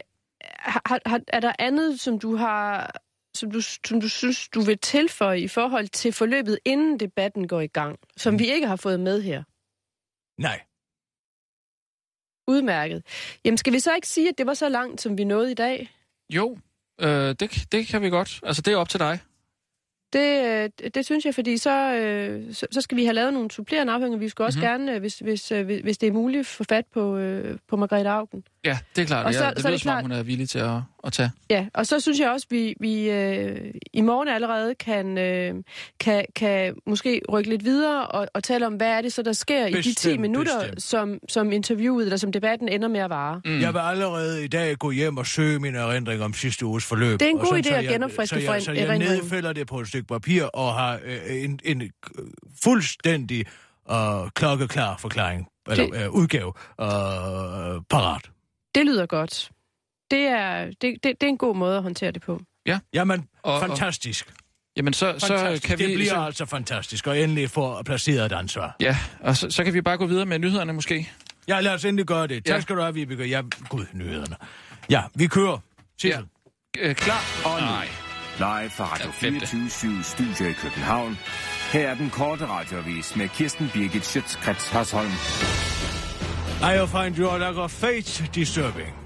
har, har, er der andet, som du har, som du, som du synes, du vil tilføje i forhold til forløbet, inden debatten går i gang, som vi ikke har fået med her? Nej. Udmærket. Jamen, skal vi så ikke sige, at det var så langt, som vi nåede i dag? Jo, øh, det, det kan vi godt. Altså, det er op til dig. Det, øh, det synes jeg, fordi så, øh, så, så skal vi have lavet nogle supplerende afhænger. Vi skal også Mhm. mm-hmm. gerne, øh, hvis, hvis, øh, hvis hvis det er muligt, få fat på, øh, på Margrethe Augen. Ja, det er klart. Og Og så- ja, det så er lyder det som om, klart- hun er villig til at, at tage. Ja, og så synes jeg også, at vi, vi øh, i morgen allerede kan, øh, kan, kan måske rykke lidt videre og, og tale om, hvad er det så, der sker i de 10 Bestemt, minutter, bestemt. som, som interviewet eller som debatten ender med at vare. Mm. Jeg vil allerede i dag gå hjem og søge min erindring om sidste uges forløb. Det er en og god sådan, idé så at genopfriske så jeg, så jeg nedfælder det på et stykke papir og har øh, en, en øh, fuldstændig øh, klokkeklar forklaring, eller Det- øh, udgave øh, parat. Det lyder godt. Det er, det, det, det er en god måde at håndtere det på. Ja. Jamen, Og- og- fantastisk. Jamen, så, så fantastisk. kan vi... det bliver så, altså fantastisk, og endelig få placeret et ansvar. Ja, og så, så kan vi bare gå videre med nyhederne måske. Ja, lad os endelig gøre det. Tak Ja. skal du have, Vibeke. Ja, gud, nyhederne. Ja, vi kører. Sissel. Øh, klar? Og nu, Nej. live fra Radio 24 Studio i København. Her er den korte radiovis med Kirsten Birgit Schøtzgrads Hasholm. I'll find your lack of faith fate disturbing.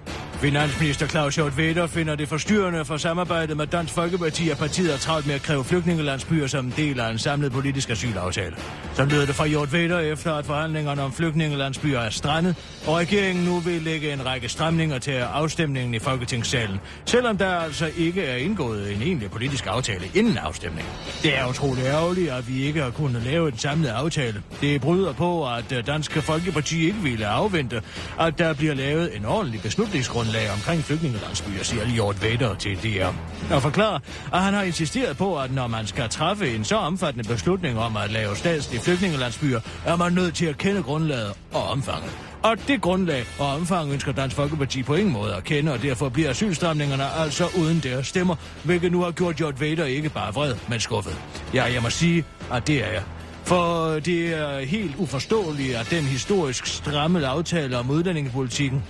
Finansminister Claus Hjort Vedder finder det forstyrrende for samarbejdet med Dansk Folkeparti, at partiet er travlt med at kræve flygtningelandsbyer som en del af en samlet politisk asylaftale. Så lyder det fra Hjort Vedder efter, at forhandlingerne om flygtningelandsbyer er strandet, og regeringen nu vil lægge en række stramninger til afstemningen i Folketingssalen, selvom der altså ikke er indgået en egentlig politisk aftale inden afstemningen. Det er utroligt ærgerligt, at vi ikke har kunnet lave en samlet aftale. Det bryder på, at Danske Folkeparti ikke ville afvente, at der bliver lavet en ordentlig beslutningsgrundlag omkring flygtningelandsbyer, siger Jort Vader til DR. Og forklarer, at han har insisteret på, at når man skal træffe en så omfattende beslutning om at lave statslige flygtningelandsbyer, er man nødt til at kende grundlaget og omfanget. Og det grundlag og omfang ønsker Dansk Folkeparti på ingen måde at kende, og derfor bliver asylstramningerne altså uden deres stemmer, hvilket nu har gjort Jort Vader ikke bare vred, men skuffet. Ja, jeg må sige, at det er jeg. For det er helt uforståeligt, at den historisk stramme aftale om udlændingepolitikken,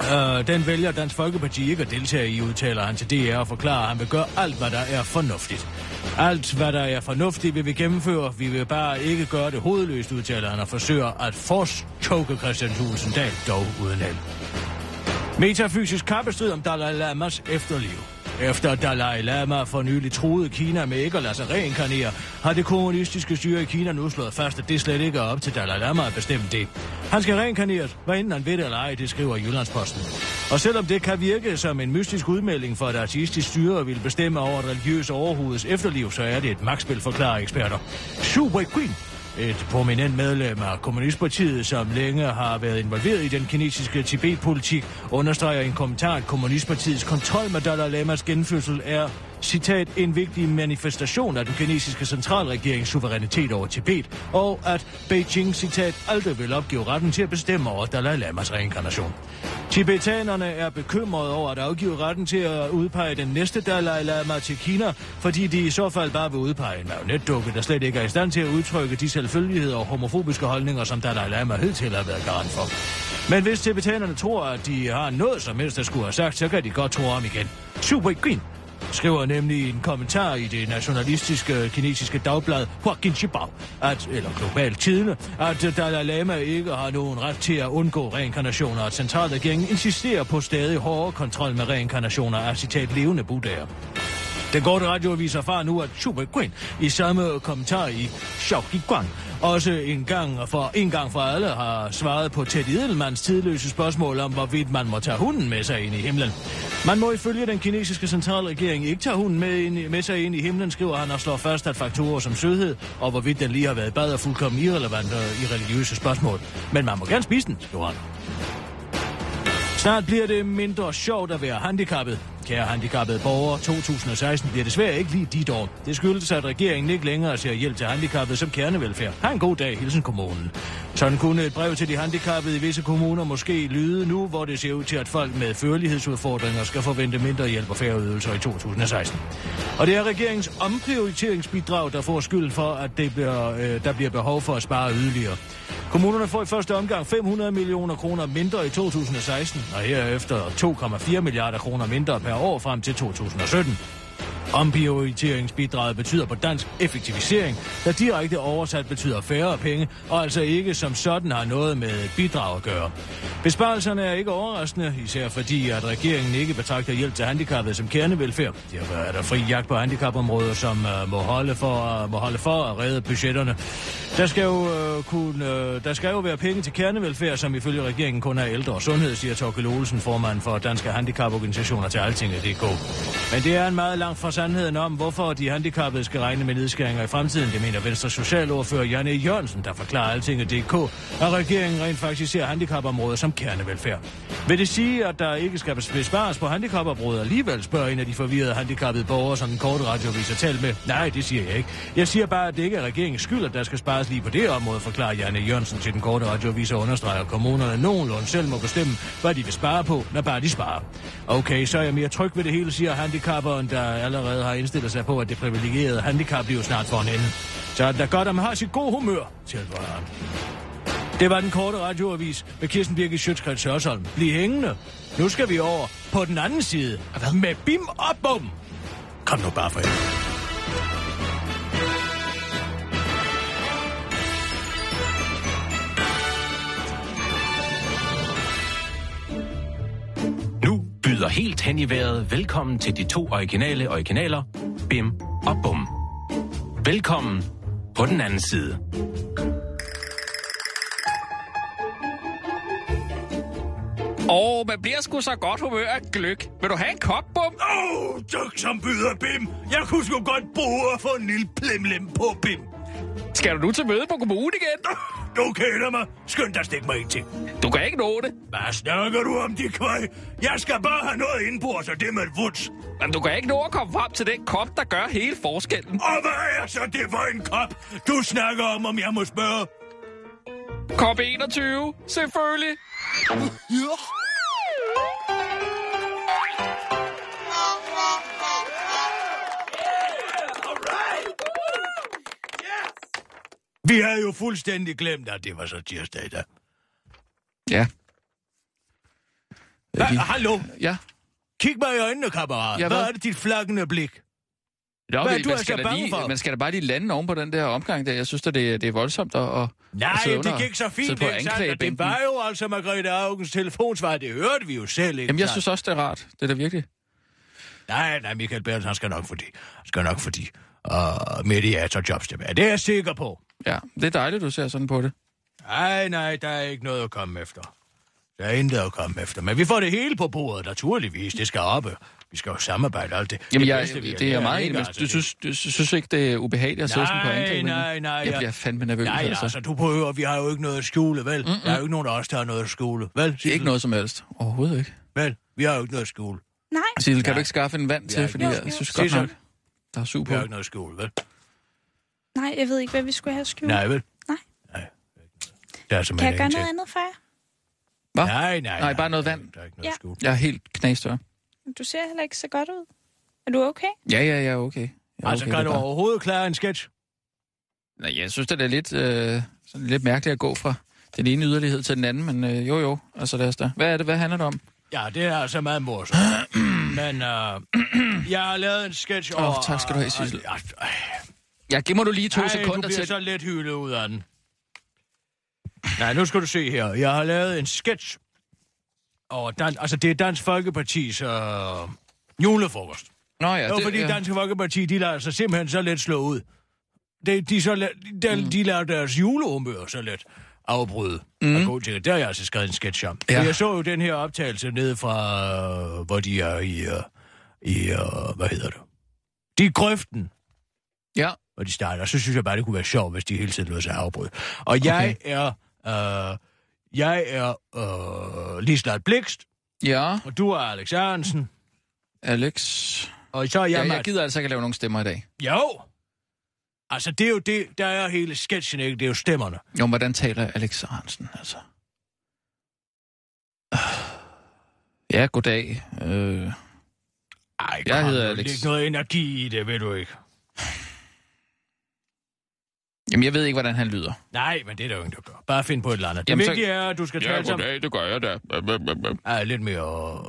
øh, den vælger Dansk Folkeparti ikke at deltage i, udtaler han til DR og forklarer, at han vil gøre alt, hvad der er fornuftigt. Alt, hvad der er fornuftigt, vil vi gennemføre. Vi vil bare ikke gøre det hovedløst, udtaler han og forsøger at force-choke Christian Thulesen Dahl, dog uden held. Metafysisk kappestrid om Dalai Lamas efterliv. Efter Dalai Lama for nylig truede Kina med ikke at lade sig reinkarnere, har det kommunistiske styre i Kina nu slået fast, at det slet ikke er op til Dalai Lama at bestemme det. Han skal reinkarneres, hvad enten han ved det eller ej, det skriver Jyllandsposten. Og selvom det kan virke som en mystisk udmelding for et artistisk styre vil bestemme over et religiøst overhoveds efterliv, så er det et magtspil, forklarer eksperter. Super Queen et prominent medlem af Kommunistpartiet, som længe har været involveret i den kinesiske Tibet-politik, understreger i en kommentar, at Kommunistpartiets kontrol med Dalai Lamas genfødsel er citat, en vigtig manifestation af den kinesiske centralregerings suverænitet over Tibet, og at Beijing, citat, aldrig vil opgive retten til at bestemme over Dalai Lamas reinkarnation. Tibetanerne er bekymrede over at afgive retten til at udpege den næste Dalai Lama til Kina, fordi de i så fald bare vil udpege en marionetdukke, der slet ikke er i stand til at udtrykke de selvfølgeligheder og homofobiske holdninger, som Dalai Lama hidtil har været garant for. Men hvis tibetanerne tror, at de har noget som helst der skulle have sagt, så kan de godt tro om igen. Super Green skriver nemlig i en kommentar i det nationalistiske kinesiske dagblad Huakin Shibao, at, eller Global Tidene, at Dalai Lama ikke har nogen ret til at undgå reinkarnationer, og at centralregeringen insisterer på stadig hårdere kontrol med reinkarnationer af citat levende buddhaer. Den korte radioavis erfarer nu, at Super Queen i samme kommentar i Xiaoqi Guan også en gang for, en gang for alle har svaret på Ted Edelmans tidløse spørgsmål om, hvorvidt man må tage hunden med sig ind i himlen. Man må ifølge den kinesiske centralregering ikke tage hunden med, ind, med sig ind i himlen, skriver han og slår fast, at faktorer som sødhed og hvorvidt den lige har været bad er fuldkommen irrelevant øh, i religiøse spørgsmål. Men man må gerne spise den, skriver han. Snart bliver det mindre sjovt at være handicappet. Kære handicappede borgere, 2016 bliver desværre ikke lige dit år. Det skyldes, at regeringen ikke længere ser hjælp til handicappede som kernevelfærd. Ha' en god dag, hilsen kommunen. Sådan kunne et brev til de handicappede i visse kommuner måske lyde nu, hvor det ser ud til, at folk med førlighedsudfordringer skal forvente mindre hjælp og færre ydelser i 2016. Og det er regeringens omprioriteringsbidrag, der får skyld for, at det bliver, øh, der bliver behov for at spare yderligere. Kommunerne får i første omgang 500 millioner kroner mindre i 2016, og herefter 2,4 milliarder kroner mindre per år frem til 2017. Omprioriteringsbidraget betyder på dansk effektivisering, der direkte oversat betyder færre penge, og altså ikke som sådan har noget med bidrag at gøre. Besparelserne er ikke overraskende, især fordi, at regeringen ikke betragter hjælp til handicappede som kernevelfærd. Derfor er der fri jagt på handicapområder, som uh, må, holde for, uh, må holde for at redde budgetterne. Der skal, jo, uh, kunne, uh, der skal jo være penge til kernevelfærd, som ifølge regeringen kun er ældre og sundhed, siger Torkel Olsen, formand for Danske Handicaporganisationer til Altinget.dk. Men det er en meget lang fra sandheden om, hvorfor de handicappede skal regne med nedskæringer i fremtiden. Det mener Venstre Socialordfører Janne Jørgensen, der forklarer Altinget.dk, at regeringen rent faktisk ser handicapområdet som kernevelfærd. Vil det sige, at der ikke skal bespares på handicapområdet alligevel, spørger en af de forvirrede handicappede borgere, som den korte radiovis har talt med. Nej, det siger jeg ikke. Jeg siger bare, at det ikke er regeringens skyld, at der skal spares lige på det område, forklarer Janne Jørgensen til den korte radiovis og understreger, at kommunerne nogenlunde selv må bestemme, hvad de vil spare på, når bare de sparer. Okay, så er jeg mere tryg ved det hele, siger handicapperen, der allerede har indstillet sig på, at det privilegerede handicap bliver snart for en ende. Så er det da godt, at man har sit gode humør, tilføjer han. Det var den korte radioavis med Kirsten Birgit Sjøtskrets Sørsholm. Bliv hængende. Nu skal vi over på den anden side med bim og bum. Kom nu bare for helvede. Nu byder helt hen i vejret velkommen til de to originale originaler, Bim og Bum. Velkommen på den anden side. Åh, oh, man bliver sgu så godt humør af gløk. Vil du have en kop, Bum? Åh, oh, tak som byder, Bim. Jeg kunne sgu godt bruge at få en lille plemlem på, Bim. Skal du nu til møde på kommunen igen? Du kender mig. Skynd dig stik mig ind til. Du kan ikke nå det. Hvad snakker du om, de kvej? Jeg skal bare have noget indbord, så det med et vuds. Men du kan ikke nå at komme frem til den kop, der gør hele forskellen. Og hvad er så det for en kop, du snakker om, om jeg må spørge? Kop 21, selvfølgelig. Ja. Vi havde jo fuldstændig glemt, at det var så tirsdag i dag. Ja. Hva, hallo? Ja. Kig mig i øjnene, kammerat. Ja, hvad? hvad? er det dit flakkende blik? Nå, Hvad er du man, altså skal bange lige, for? man skal da bare lige lande oven på den der omgang der. Jeg synes da, det, det er voldsomt at, at Nej, at det gik så fint, det, ikke sandt? Det var jo altså Margrethe Augens telefonsvar, det hørte vi jo selv, ikke Jamen, jeg synes også, det er rart. Det er da virkelig. Nej, nej, Michael Bertelsen, han skal nok få de, han skal nok få de uh, mediatorjobs tilbage. Det er jeg sikker på. Ja, det er dejligt, du ser sådan på det. Nej, nej, der er ikke noget at komme efter. Der er intet at komme efter. Men vi får det hele på bordet, naturligvis. Det skal oppe. Vi skal jo samarbejde alt det. Jamen, det jeg, bedste, vi det er jeg meget enig med. Altså, Du synes, du synes ikke, det er ubehageligt at sidde sådan på Nej, anklagebænken? nej, nej. Jeg bliver fandme nervøs, Nej, altså. altså, du behøver, vi har jo ikke noget at skjule, vel? Mm-mm. Der er jo ikke nogen af os, der har noget at skjule, vel? Ikke noget som helst. Overhovedet ikke. Vel, vi har jo ikke noget at skjule. Nej. Sissel, kan du ikke skaffe en vand til, fordi jeg synes godt Sissel. nok, der er super. Vi har ikke noget skjul, vel? Nej, jeg ved ikke, hvad vi skulle have skjult. Nej, vel? Nej. Nej. Der er Kan jeg gøre noget andet for jer? Hvad? Nej, nej, Nej, bare noget vand. Der er ikke Ja. noget skjul. Jeg er helt knastør. Du ser heller ikke så godt ud. Er du okay? Ja, ja, ja, okay. Jeg er Altså, okay, kan du bare- overhovedet klare en sketch? Nej, jeg synes, det er lidt, øh, sådan lidt mærkeligt at gå fra den ene yderlighed til den anden, men øh, jo, jo. Altså, lad os da. Hvad er det? Hvad handler det om? Ja, det er altså meget morsomt. Men øh, jeg har lavet en sketch Åh, over... tak skal du have, Sissel. Ja, Ja, giv mig du lige to Ej, sekunder du bliver til. så let hyldet ud af den. Nej, nu skal du se her. Jeg har lavet en sketch over Dan- altså det er Dansk Folkepartis øh, julefrokost. Nå ja, det var det- fordi ja. Dansk Folkeparti, de lader sig simpelthen så let slå ud. De, de, så let, de, Mm. de lader deres julehumør så let afbryde. Mm. Og gå til det. Der har jeg altså skrevet en sketch om. Ja. Jeg så jo den her optagelse nede fra, øh, hvor de er i, øh, i øh, hvad hedder det? De er grøften Ja. Hvor de starter. Så synes jeg bare, det kunne være sjovt, hvis de hele tiden lød sig afbryde. Og jeg er... Øh, jeg er øh, Lislert Blikst, Ja, og du er Alex Arensen, Alex. og så er jeg, Ja, jeg gider altså ikke lave nogen stemmer i dag. Jo! Altså, det er jo det, der er hele sketchen, ikke? Det er jo stemmerne. Jo, men hvordan taler Alex Hansen, altså? Ja, goddag. Øh, Ej, Jeg hedder Alex. Læg noget energi i det, ved du ikke. Jamen, jeg ved ikke, hvordan han lyder. Nej, men det er der jo ingen, der gør. Bare find på et eller andet. Det Jamen, så- vigtige er, at du skal tale sammen. det gør jeg da. Ej, lidt mere...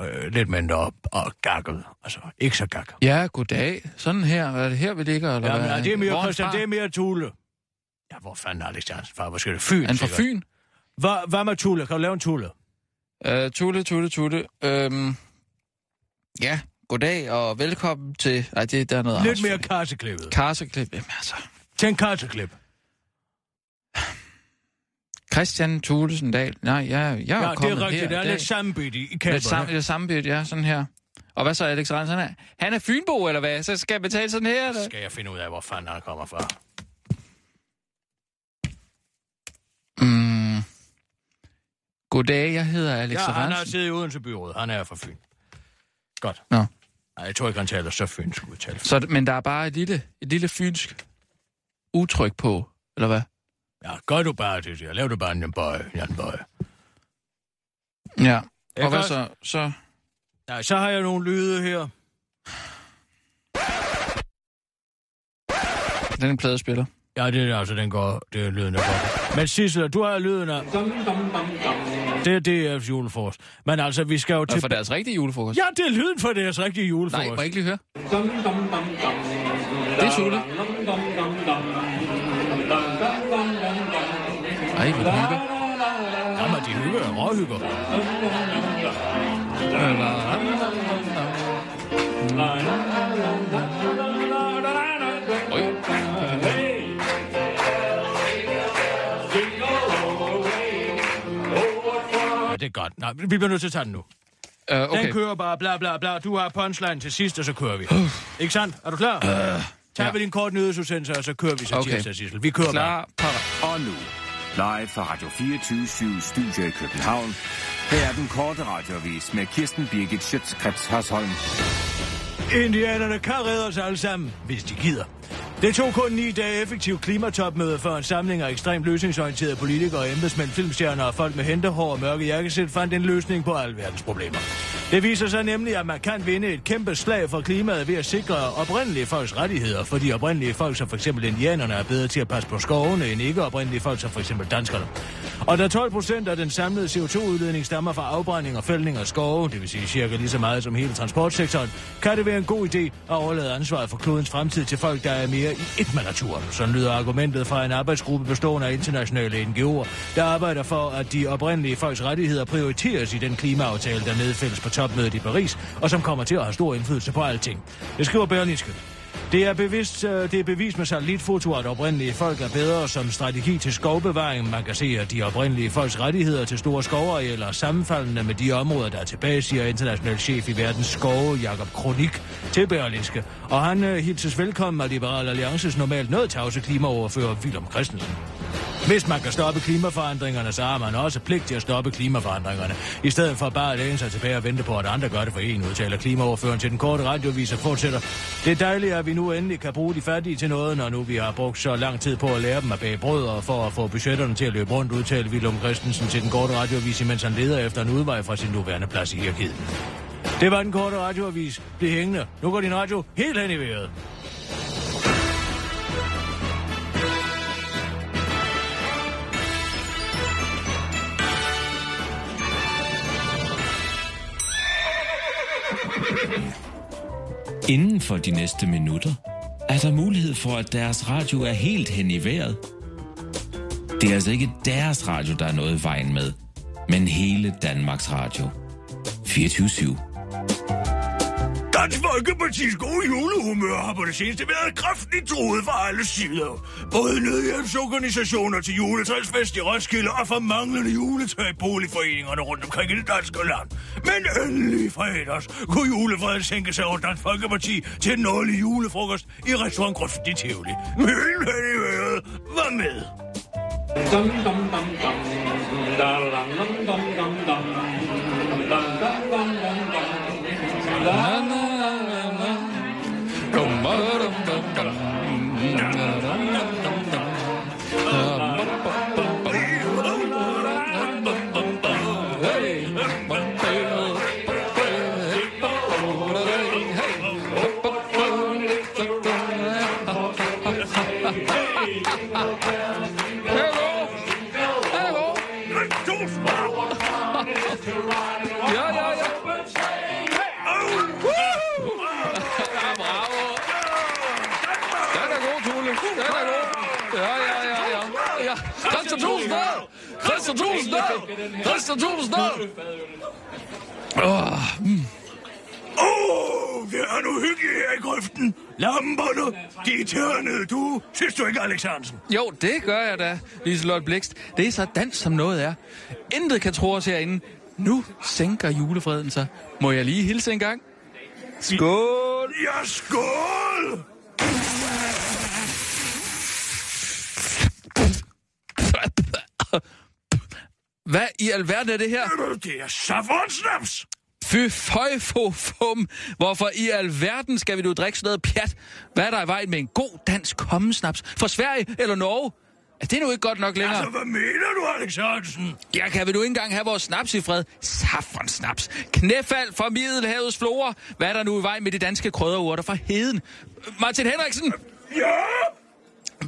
Øh, lidt mindre op og gakket. Altså, ikke så gakket. Ja, goddag. Sådan her. Er det her, vi ligger, eller Ja, men, hvad? ja, det er mere Christian, det er mere Tule. Ja, hvor fanden er Alex Hansen fra? Hvor skal det? Fyn, Er han fra. Fyn? Hvad, hvad med Tule? Kan du lave en Tule? Uh, Tulle, Tulle, Tulle. Øhm, ja, goddag og velkommen til... Nej, det der er noget Lidt mere karseklippet. Karseklip. Jamen altså... Tænk karseklip. Christian Thulesen Dahl. Nej, jeg, jeg er Ja, jo det kommet er rigtigt. her Der er lidt sammenbidt i, i Lidt kæmperne. sam, lidt sammenbit, ja, sådan her. Og hvad så, Alex Rens? Han er, han er Fynbo, eller hvad? Så skal jeg betale sådan her, eller? Skal jeg finde ud af, hvor fanden han kommer fra? Mm. Goddag, jeg hedder Alex Ja, han har Ransen. siddet i Odense Byråd. Han er fra Fyn. Godt. Nå. Nej, jeg tror ikke, han taler så fynsk udtale. Så, men der er bare et lille, et lille fynsk udtryk på, eller hvad? Ja, gør du bare det. der. Lav du bare en bøje. Ja, en bøje. Ja. Og hvad så? Så... Nej, så har jeg nogle lyde her. Den er en pladespiller. Ja, det er altså, den går, det er lyden, går. Men Sissel, du har lyden af... Det er DF's julefrokost. Men altså, vi skal jo Og til... for deres rigtige julefrokost. Ja, det er lyden for deres rigtige julefrokost. Nej, må jeg ikke lige høre? Det er Tulle. Ej, hvor hygger. Jamen, de hygger. Råhygger. Ja, det er godt. Nej, vi bliver nødt til at tage den nu. Uh, Okay. Den kører bare bla bla bla. Du har punchline til sidst, og så kører vi. Ikke sandt? Er du klar? Uh, Tag ja. vi din kort nyhedsudsendelse, og så kører vi så Okay. tirsdag, Sissel. Vi kører bare. Klar, parat. Og nu, live fra Radio 24 Studio i København. Her er den korte radiovis med Kirsten Birgit Schøtzgrads Hasholm. Indianerne kan redde os alle sammen, hvis de gider. Det tog kun ni dage effektiv klimatopmøde for en samling af ekstremt løsningsorienterede politikere, embedsmænd, filmstjerner og folk med hentehår og mørke jakkesæt fandt en løsning på alle verdens problemer. Det viser sig nemlig, at man kan vinde et kæmpe slag for klimaet ved at sikre oprindelige folks rettigheder, fordi oprindelige folk som f.eks. indianerne er bedre til at passe på skovene end ikke oprindelige folk som f.eks. danskerne. Og da 12 procent af den samlede CO2-udledning stammer fra afbrænding og fældning af skove, det vil sige cirka lige så meget som hele transportsektoren, kan det være en god idé at overlade ansvaret for klodens fremtid til folk, der er mere i et med naturen. Sådan lyder argumentet fra en arbejdsgruppe bestående af internationale NGO'er, der arbejder for, at de oprindelige folks rettigheder prioriteres i den klimaaftale, der nedfældes på topmødet i Paris, og som kommer til at have stor indflydelse på alting. Det skriver Berlingske. Det er, bevidst, øh, det er bevist med satellitfoto, at oprindelige folk er bedre som strategi til skovbevaring. Man kan se, at de oprindelige folks rettigheder til store skovarealer er sammenfaldende med de områder, der er tilbage, siger international chef i verdens skove, Jakob Kronik, til Berlinske. Og han øh, hilses velkommen af Liberal Alliances normalt noget tavse klimaoverfører, Willem Christensen. Hvis man kan stoppe klimaforandringerne, så har man også pligt til at stoppe klimaforandringerne. I stedet for bare at læne sig tilbage og vente på, at andre gør det for en, udtaler klimaoverføren til den korte radiovis og fortsætter. Det er dejligt, at vi nu endelig kan bruge de fattige til noget, når nu vi har brugt så lang tid på at lære dem at bage brød og for at få budgetterne til at løbe rundt, udtaler Willum Christensen til den korte radiovis, mens han leder efter en udvej fra sin nuværende plads i hierarkiet. Det var den korte radioavis. Bliv hængende. Nu går din radio helt hen i vejret. Inden for de næste minutter er der mulighed for, at deres radio er helt hen i vejret. Det er altså ikke deres radio, der er noget i vejen med, men hele Danmarks Radio. 24 /7. Dansk Folkeparti's gode julehumør har på det seneste været kraftigt truet fra alle sider. Både nødhjælpsorganisationer til juletræsfest i Roskilde og for manglende juletræ i boligforeningerne rundt omkring i det danske land. Men endelig fredags kunne julefreden sænke sig over Dansk Folkeparti til en årlig julefrokost i restaurant Grøften i Tivoli. Men i vejret var med. Dum dum dum dum. Da dum dum dum dum dum. Dum dum dum dum dum. La la Christian Tulsendal! Åh, mm. oh, det er nu hyggeligt her i grøften. Lamperne, de er tørnede, du. Synes du ikke, Alex Hansen? Jo, det gør jeg da, Liselotte Blikst. Det er så dans, som noget er. Intet kan tro os herinde. Nu sænker julefreden sig. Må jeg lige hilse en gang? Skål! Ja, skål! Hvad i alverden er det her? Det er saffronsnaps. Fy føj, fo, fum. Hvorfor i alverden skal vi nu drikke sådan noget pjat? Hvad er der i vejen med en god dansk kommensnaps? Fra Sverige eller Norge? Er det nu ikke godt nok længere? Altså, hvad mener du, Alex Hansen? Ja, kan vi nu ikke engang have vores snaps i fred? Saffronsnaps. Knæfald fra Middelhavets flora. Hvad er der nu i vejen med de danske krydderurter fra heden? Martin Henriksen? Ja?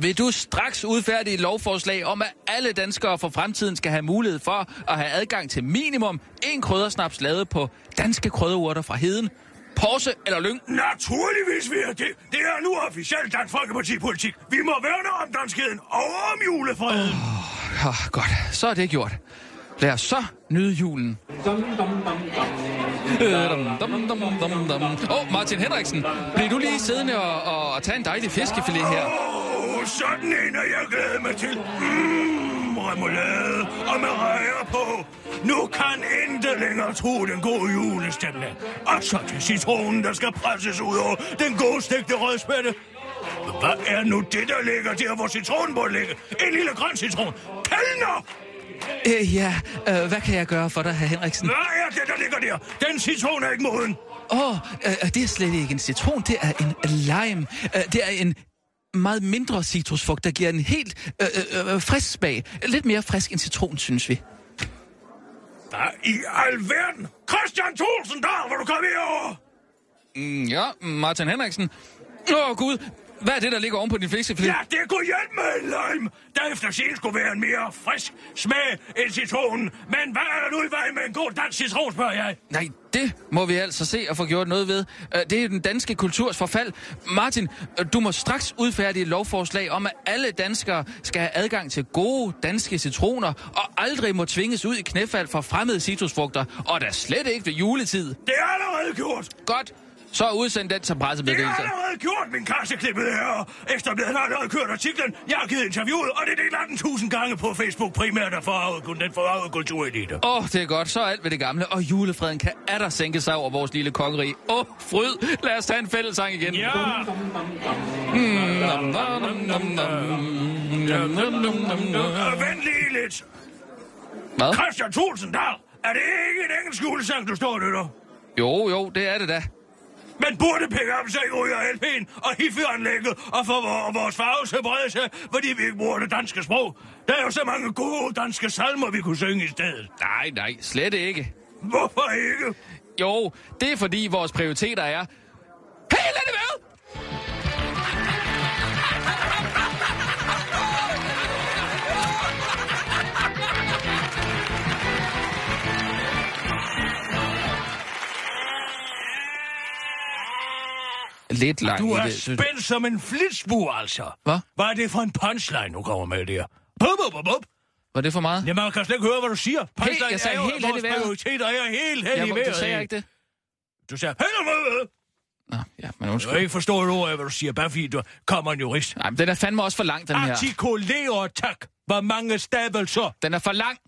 Vil du straks udfærdige et lovforslag om, at alle danskere for fremtiden skal have mulighed for at have adgang til minimum en kryddersnaps lavet på danske krydderurter fra heden? Porse eller lyng? Naturligvis vil jeg det. Det er nu officielt Dansk Folkeparti-politik. Vi må værne om danskheden og om julefreden. Oh, ja, godt, så er det gjort. Lad os så nyde julen. Åh, oh, Martin Henriksen, bliver du lige siddende og, og, og tage en dejlig fiskefilet her? Åh, oh, sådan en er jeg glædet mig til. Mmm, remoulade og med rejer på. Nu kan intet længere tro den gode julestemning. Og så til citronen, der skal presses ud over den gode stegte rødspætte. Hvad er nu det, der ligger der, hvor citronen burde ligge? En lille grøn citron. Kellner! Øh, ja, øh, hvad kan jeg gøre for dig, herr Henriksen? Hvad er det, der ligger der? Den citron er ikke moden. Åh, oh, øh, det er slet ikke en citron, det er en lime. Øh, det er en meget mindre citrusfrugt, der giver en helt øh, øh, øh, frisk smag. Lidt mere frisk end citron, synes vi. Hvad i alverden? Christian Thulsen, der hvor du komme herover! Mm, ja, Martin Henriksen. Åh, oh, Gud. Hvad er det, der ligger oven på din fiskefilet? Ja, det kunne hjælpe med en lime, der efter sin skulle være en mere frisk smag end citronen. Men hvad er der nu i vejen med en god dansk citron, spørger jeg? Nej, det må vi altså se og få gjort noget ved. Øh, Det er den danske kulturs forfald. Martin, øh, du må straks udfærdige et lovforslag om, at alle danskere skal have adgang til gode danske citroner, og aldrig må tvinges ud i knæfald for fremmede citrusfrugter, og da slet ikke ved juletid. Det er allerede gjort. Godt. Så udsend den som Det er pressemeddelelse. allerede gjort, min kasseklippet her. Ekstrabladet har allerede kørt artiklen. Jeg har givet interviewet, og det er delt 18.000 gange på Facebook primært af forarvet, den forarvede kulturelite. Åh, oh, det er godt. Så er alt ved det gamle. Og julefreden kan atter sænke sig over vores lille kongerige. Åh, oh, fryd. Lad os tage en fællesang igen. Ja. Vent lige lidt. Hvad? Christian Tulsendal, er det ikke en engelsk julesang, du står og lytter? Jo, jo, det er det da. Men burde pick up sig ud af LP'en og hifi-anlægget og få vor- vores farve til at brede sig, fordi vi ikke bruger det danske sprog. Der er jo så mange gode danske salmer, vi kunne synge i stedet. Nej, nej, slet ikke. Hvorfor ikke? Jo, det er fordi vores prioriteter er... Helt er det med! Lidt langt Du er det, spændt som en flitsbue, altså. Hvad? Hvad er det for en punchline, du kommer med der? Bup, bup, bup, bup. Var det for meget? Jamen, man kan slet ikke høre, hvad du siger. Punchline jeg sagde er jo, helt vores prioriteter er helt hen i vejret. du sagde jeg ikke det. Du sagde vejret. Nå, ja, men Jeg undskyld. kan ikke forstå et ord af, hvad du siger, bare fordi du kommer en jurist. Nej, men den er fandme også for lang, den her. Artikulere tak. Hvor mange stavelser? Den er for lang.